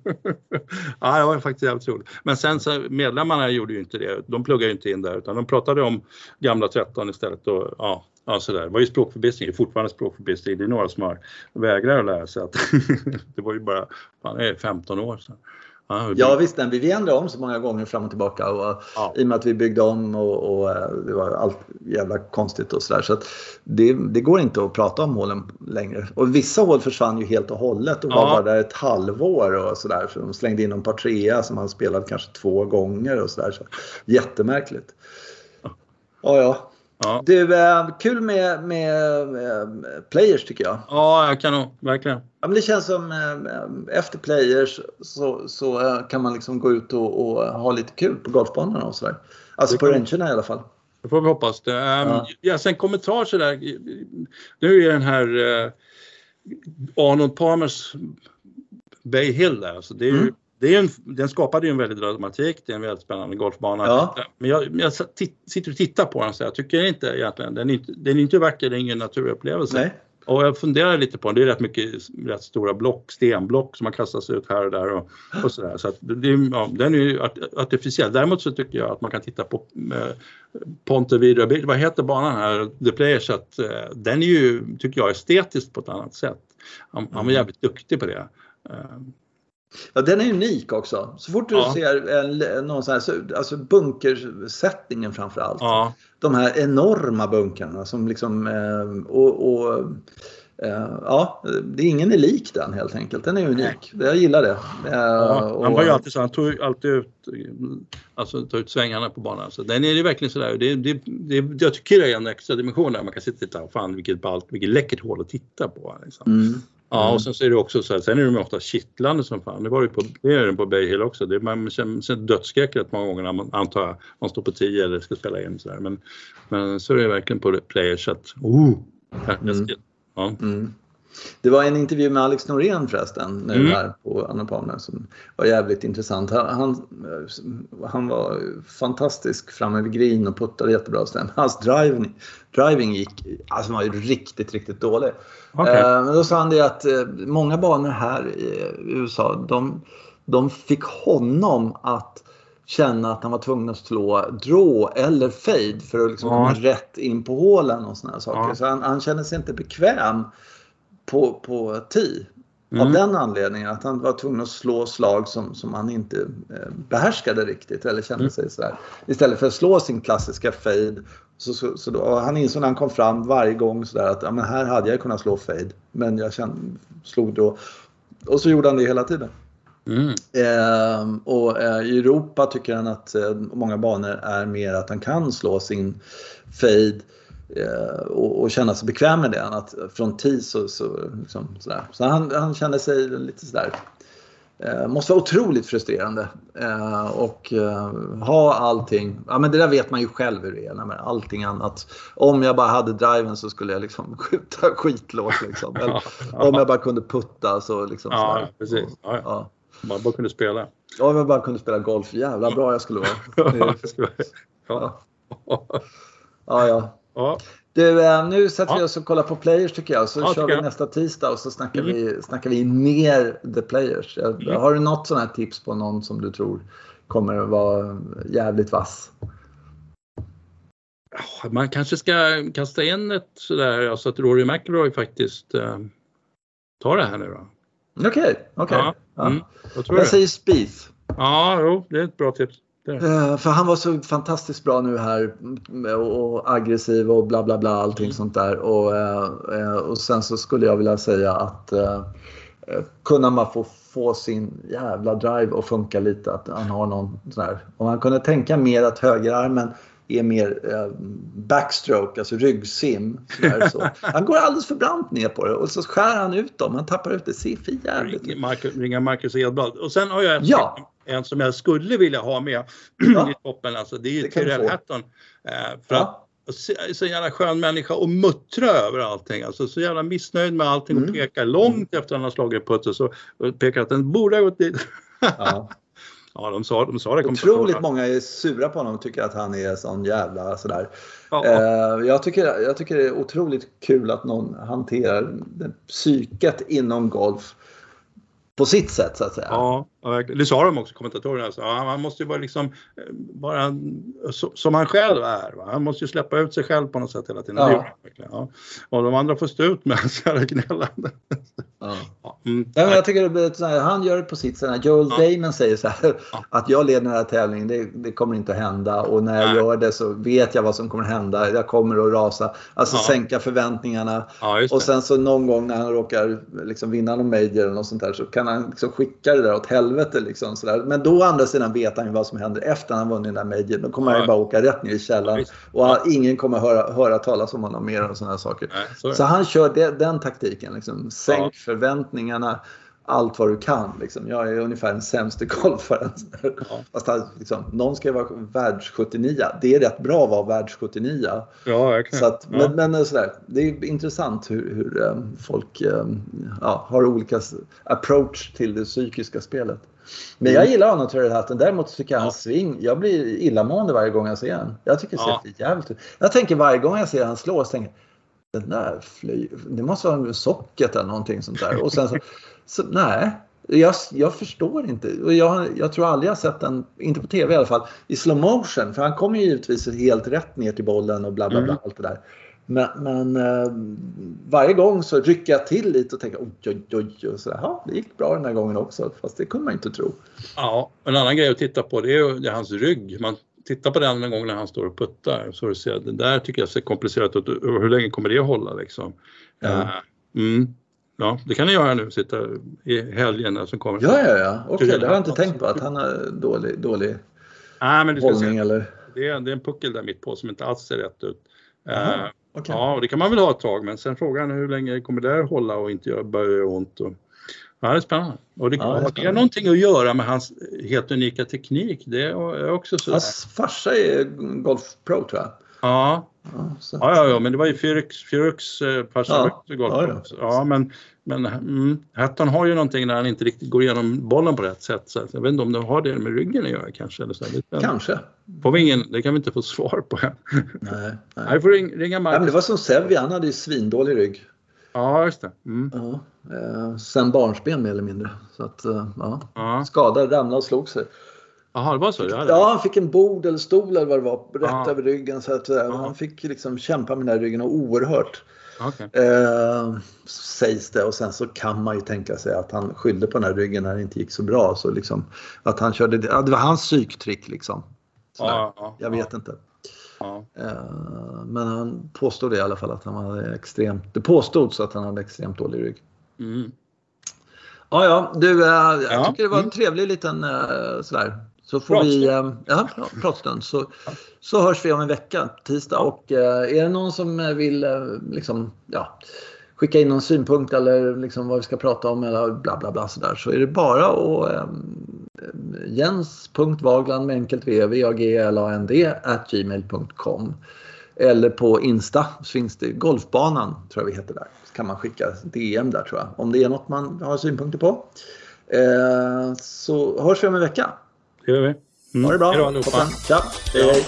ja, det var faktiskt jävligt roligt. Men sen så medlemmarna gjorde ju inte det. De pluggade ju inte in där utan de pratade om gamla 13 istället. Och, ja, Ja, så där. Det var ju språkförbistring, det är fortfarande språkförbistring. Det är några som har vägrar att lära sig att det var ju bara fan, det är 15 år sedan. Ja, ja visst, vi, vi ändrade om så många gånger fram och tillbaka och, ja. i och med att vi byggde om och, och eh, det var allt jävla konstigt och sådär. Så, så det, det, går inte att prata om hålen längre. Och vissa hål försvann ju helt och hållet och ja. var bara där ett halvår och sådär. Så de slängde in någon par trea som man spelat kanske två gånger och sådär. Så, jättemärkligt. Ja, ja. Ja. Du, eh, kul med, med, med, players tycker jag. Ja, jag kan nog, verkligen. Ja, men det känns som eh, efter players så, så eh, kan man liksom gå ut och, och ha lite kul på golfbanorna och sådär. Alltså på rangerna i alla fall. Det får vi hoppas. Det. Um, ja. ja, sen kommentar sådär. Nu är den här uh, Arnold Palmers Bay Hill där. Alltså det är mm. ju det är en, den skapade ju en väldig dramatik, det är en väldigt spännande golfbana. Ja. Men jag, jag sitter och tittar på den så jag tycker inte egentligen, den är inte, den är inte vacker, det är ingen naturupplevelse. Nej. Och jag funderar lite på den, det är rätt mycket rätt stora block, stenblock som har kastats ut här och där och, och sådär. Så att det, ja, den är ju artificiell. Däremot så tycker jag att man kan titta på eh, Ponte Vidra, vad heter banan här, The Players, att eh, den är ju, tycker jag, estetiskt på ett annat sätt. Han, han var mm. jävligt duktig på det. Eh, Ja, den är unik också. Så fort du ja. ser en, någon sån här, alltså bunkersättningen framför allt. Ja. De här enorma bunkrarna som liksom, eh, och, och ja, det är ingen är lik den helt enkelt. Den är unik. Jag gillar det. Ja, han var ju alltid så, han tog alltid ut, alltså, tog ut svängarna på banan. Så den är ju verkligen sådär, det, det, det, jag tycker det är en extra dimension där man kan sitta och titta, fan vilket ballt, vilket läckert hål att titta på. Liksom. Mm. Ja, och sen så är det också så här, sen är de ofta kittlande som fan. Det var ju på, det är den på Bay Hill också. Det man känner dödsskräck rätt många gånger när man, antar jag, man står på 10 eller ska spela in sådär. Men, men så är det verkligen på players att, oh, mm. ja. Mm. Det var en intervju med Alex Norén förresten nu mm. här på Anna Palme som var jävligt intressant. Han, han var fantastisk fram över green och puttade jättebra. Hans driving, driving gick, alltså var ju riktigt, riktigt dålig. Okay. Eh, men då sa han det att eh, många banor här i USA, de, de fick honom att känna att han var tvungen att slå draw eller fade för att liksom ja. komma rätt in på hålen och såna saker. Ja. Så han, han kände sig inte bekväm på, på tee. Mm. Av den anledningen att han var tvungen att slå slag som, som han inte eh, behärskade riktigt eller kände mm. sig sådär. Istället för att slå sin klassiska fade. Så, så, så då, han insåg när han kom fram varje gång sådär att ja, men här hade jag kunnat slå fade. Men jag kände, slog då. Och så gjorde han det hela tiden. Mm. Eh, och eh, i Europa tycker han att eh, många banor är mer att han kan slå sin fade och, och, känna sig bekväm med det. Att från TIS så, så, liksom, sådär. så han, han kände sig lite sådär Eh, måste vara otroligt frustrerande. Eh, och eh, ha allting. Ja men det där vet man ju själv hur det är. Men allting annat. Om jag bara hade driven så skulle jag liksom skjuta skitlågt. Liksom. Eller, om jag bara kunde putta så liksom. Ja, precis. Ja, ja. Man bara kunde spela. Ja, om jag bara kunde spela golf. Jävla bra jag skulle vara. ja. ja. ja. Ja. Du, eh, nu sätter ja. vi oss och kollar på players tycker jag. Så ja, kör vi jag. nästa tisdag och så snackar, mm. vi, snackar vi ner the players. Mm. Har du något sånt här tips på någon som du tror kommer att vara jävligt vass? Man kanske ska kasta in ett sådär, alltså att Rory McIlroy faktiskt uh, tar det här nu då. Okej, okay, okej. Okay. Ja. Mm, jag, jag säger Spieth. Ja, jo, det är ett bra tips. Uh, för han var så fantastiskt bra nu här och, och aggressiv och bla bla bla allting mm. sånt där. Och, uh, och sen så skulle jag vilja säga att uh, kunna man få, få sin jävla drive att funka lite. Att han har någon sån här. Om han kunde tänka mer att högerarmen är mer backstroke, alltså ryggsim. Så. Han går alldeles för brant ner på det och så skär han ut dem. Han tappar ut det. ser för jävligt ut. Ringa Marcus Edblad. Och sen har jag en, ja. En som jag skulle vilja ha med ja. i toppen. Alltså, det är ju Tyrell Hatton. Eh, för ja. att, så jävla skön människa och muttra över allting. Alltså så jävla missnöjd med allting och mm. pekar långt efter att han har slagit putten så pekar att den borde ha gått dit. Ja. Ja, de sa, de sa det. Otroligt många är sura på honom och tycker att han är sån jävla sådär. Ja. Eh, jag, tycker, jag tycker det är otroligt kul att någon hanterar psyket inom golf på sitt sätt så att säga. Ja, det sa de också kommentatorerna. Alltså. Ja, han måste ju vara liksom bara eh, som han själv är. Va? Han måste ju släppa ut sig själv på något sätt hela tiden. Ja. ja. Och de andra får stå ut med hans jävla gnällande. Ja. Mm. Ja, jag tycker här, han gör det på sitt sätt. Joel ja. Damon säger så här att jag leder den här tävlingen, det, det, kommer inte att hända och när jag Nej. gör det så vet jag vad som kommer att hända. Jag kommer att rasa, alltså sänka förväntningarna. och sen så någon gång när han råkar liksom vinna någon major eller något sånt där så kan han liksom skicka det där åt helvete. Liksom, så där. Men då å andra sidan vet han ju vad som händer efter han vunnit den där majorn. Då kommer han ju bara åka rätt ner i källaren och ingen kommer höra, höra talas om honom mer och sådana saker. Nej, så, han kör det, den taktiken. Liksom. Sänk förväntningarna allt vad du kan. Liksom. Jag är ungefär den sämste golfaren. Ja. Fast liksom, någon ska ju vara världs 79. Det är rätt bra att vara världs 79. Ja, verkligen. Så att, ja. Men, men sådär, det är intressant hur, hur um, folk um, ja, har olika approach till det psykiska spelet. Men jag mm. gillar honom Terry Hutton. Däremot tycker jag hans sving, jag blir illamående varje gång jag ser honom. Jag tycker det ser ja. jävligt ut. Jag tänker varje gång jag ser honom slå så tänker den där fly, det måste vara socket eller någonting sånt där. Och sen så, så nej, jag, jag, förstår inte. Jag, jag tror aldrig jag sett den, inte på tv i alla fall, i slow motion. För han kommer ju givetvis helt rätt ner till bollen och bla bla bla. Mm. Allt det där. Men, men eh, varje gång så rycker jag till lite och tänker oj oj oj. Och så, ja, det gick bra den här gången också. Fast det kunde man inte tro. Ja, en annan grej att titta på det är det är hans rygg. Man tittar på den en gång när han står och puttar så du ser, det där tycker jag ser komplicerat ut. Hur länge kommer det att hålla liksom? Ja. Uh, Mm. Ja, det kan ni göra nu, sitta i helgen som kommer. Ja, ja, ja. Okej, okay, det har jag inte tänkt på att han har dålig, dålig Nej, men du ska hållning se. eller? Det är, det är en puckel där mitt på som inte alls ser rätt ut. Aha, uh, okay. Ja, och det kan man väl ha ett tag, men sen frågan är hur länge kommer det hålla och inte börja göra ont. Och, ja, det är spännande. Och det, ja, det har någonting att göra med hans helt unika teknik. Det är också så. Hans farsa är Golf Pro tror jag. Ja. Ja, ja, ja, men det var ju Fyrux, Fyrux eh, ja. golf. Ja, ja, men, men mm, Hatton har ju någonting när han inte riktigt går igenom bollen på rätt sätt. Så jag vet inte om det har det med ryggen att göra kanske. Eller så. Kanske. Får vi ingen, det kan vi inte få svar på. Nej, nej. Jag får ring, ringa Marcus. Ja, det var som Sevi, han hade ju svindålig rygg. Ja, just det. Mm. Ja, eh, sen barnsben mer eller mindre. Så att, eh, ja. ja. Skadade, ramlade och slog sig. Jaha, det var så? Ja, ja, han fick en bord eller stol eller vad det var rätt ja. över ryggen. Så att, ja. Han fick liksom kämpa med den här ryggen oerhört. Okay. Eh, sägs det och sen så kan man ju tänka sig att han skyllde på den här ryggen när det inte gick så bra. Så liksom, att han körde, ja, det var hans psyktrick liksom. Ja, Jag vet inte. Eh, men han påstod det i alla fall att han hade extremt, det påstods att han hade extremt dålig rygg. Mm. Ja, ja, du, eh, jag tycker det var en mm. trevlig liten eh, sådär så får pratstund. vi, eh, ja, pratstund. Så, så hörs vi om en vecka, tisdag. Och eh, är det någon som vill eh, liksom, ja, skicka in någon synpunkt eller liksom vad vi ska prata om eller bla bla bla sådär så är det bara att eh, jens.vagland med enkelt v, v a g l a n d at gmail.com eller på Insta så finns det Golfbanan tror jag vi heter där. Så kan man skicka DM där tror jag om det är något man har synpunkter på. Eh, så hörs vi om en vecka. Det gör vi. Mm. Ha det bra. Hej då allihopa. Tja. Hej, hej.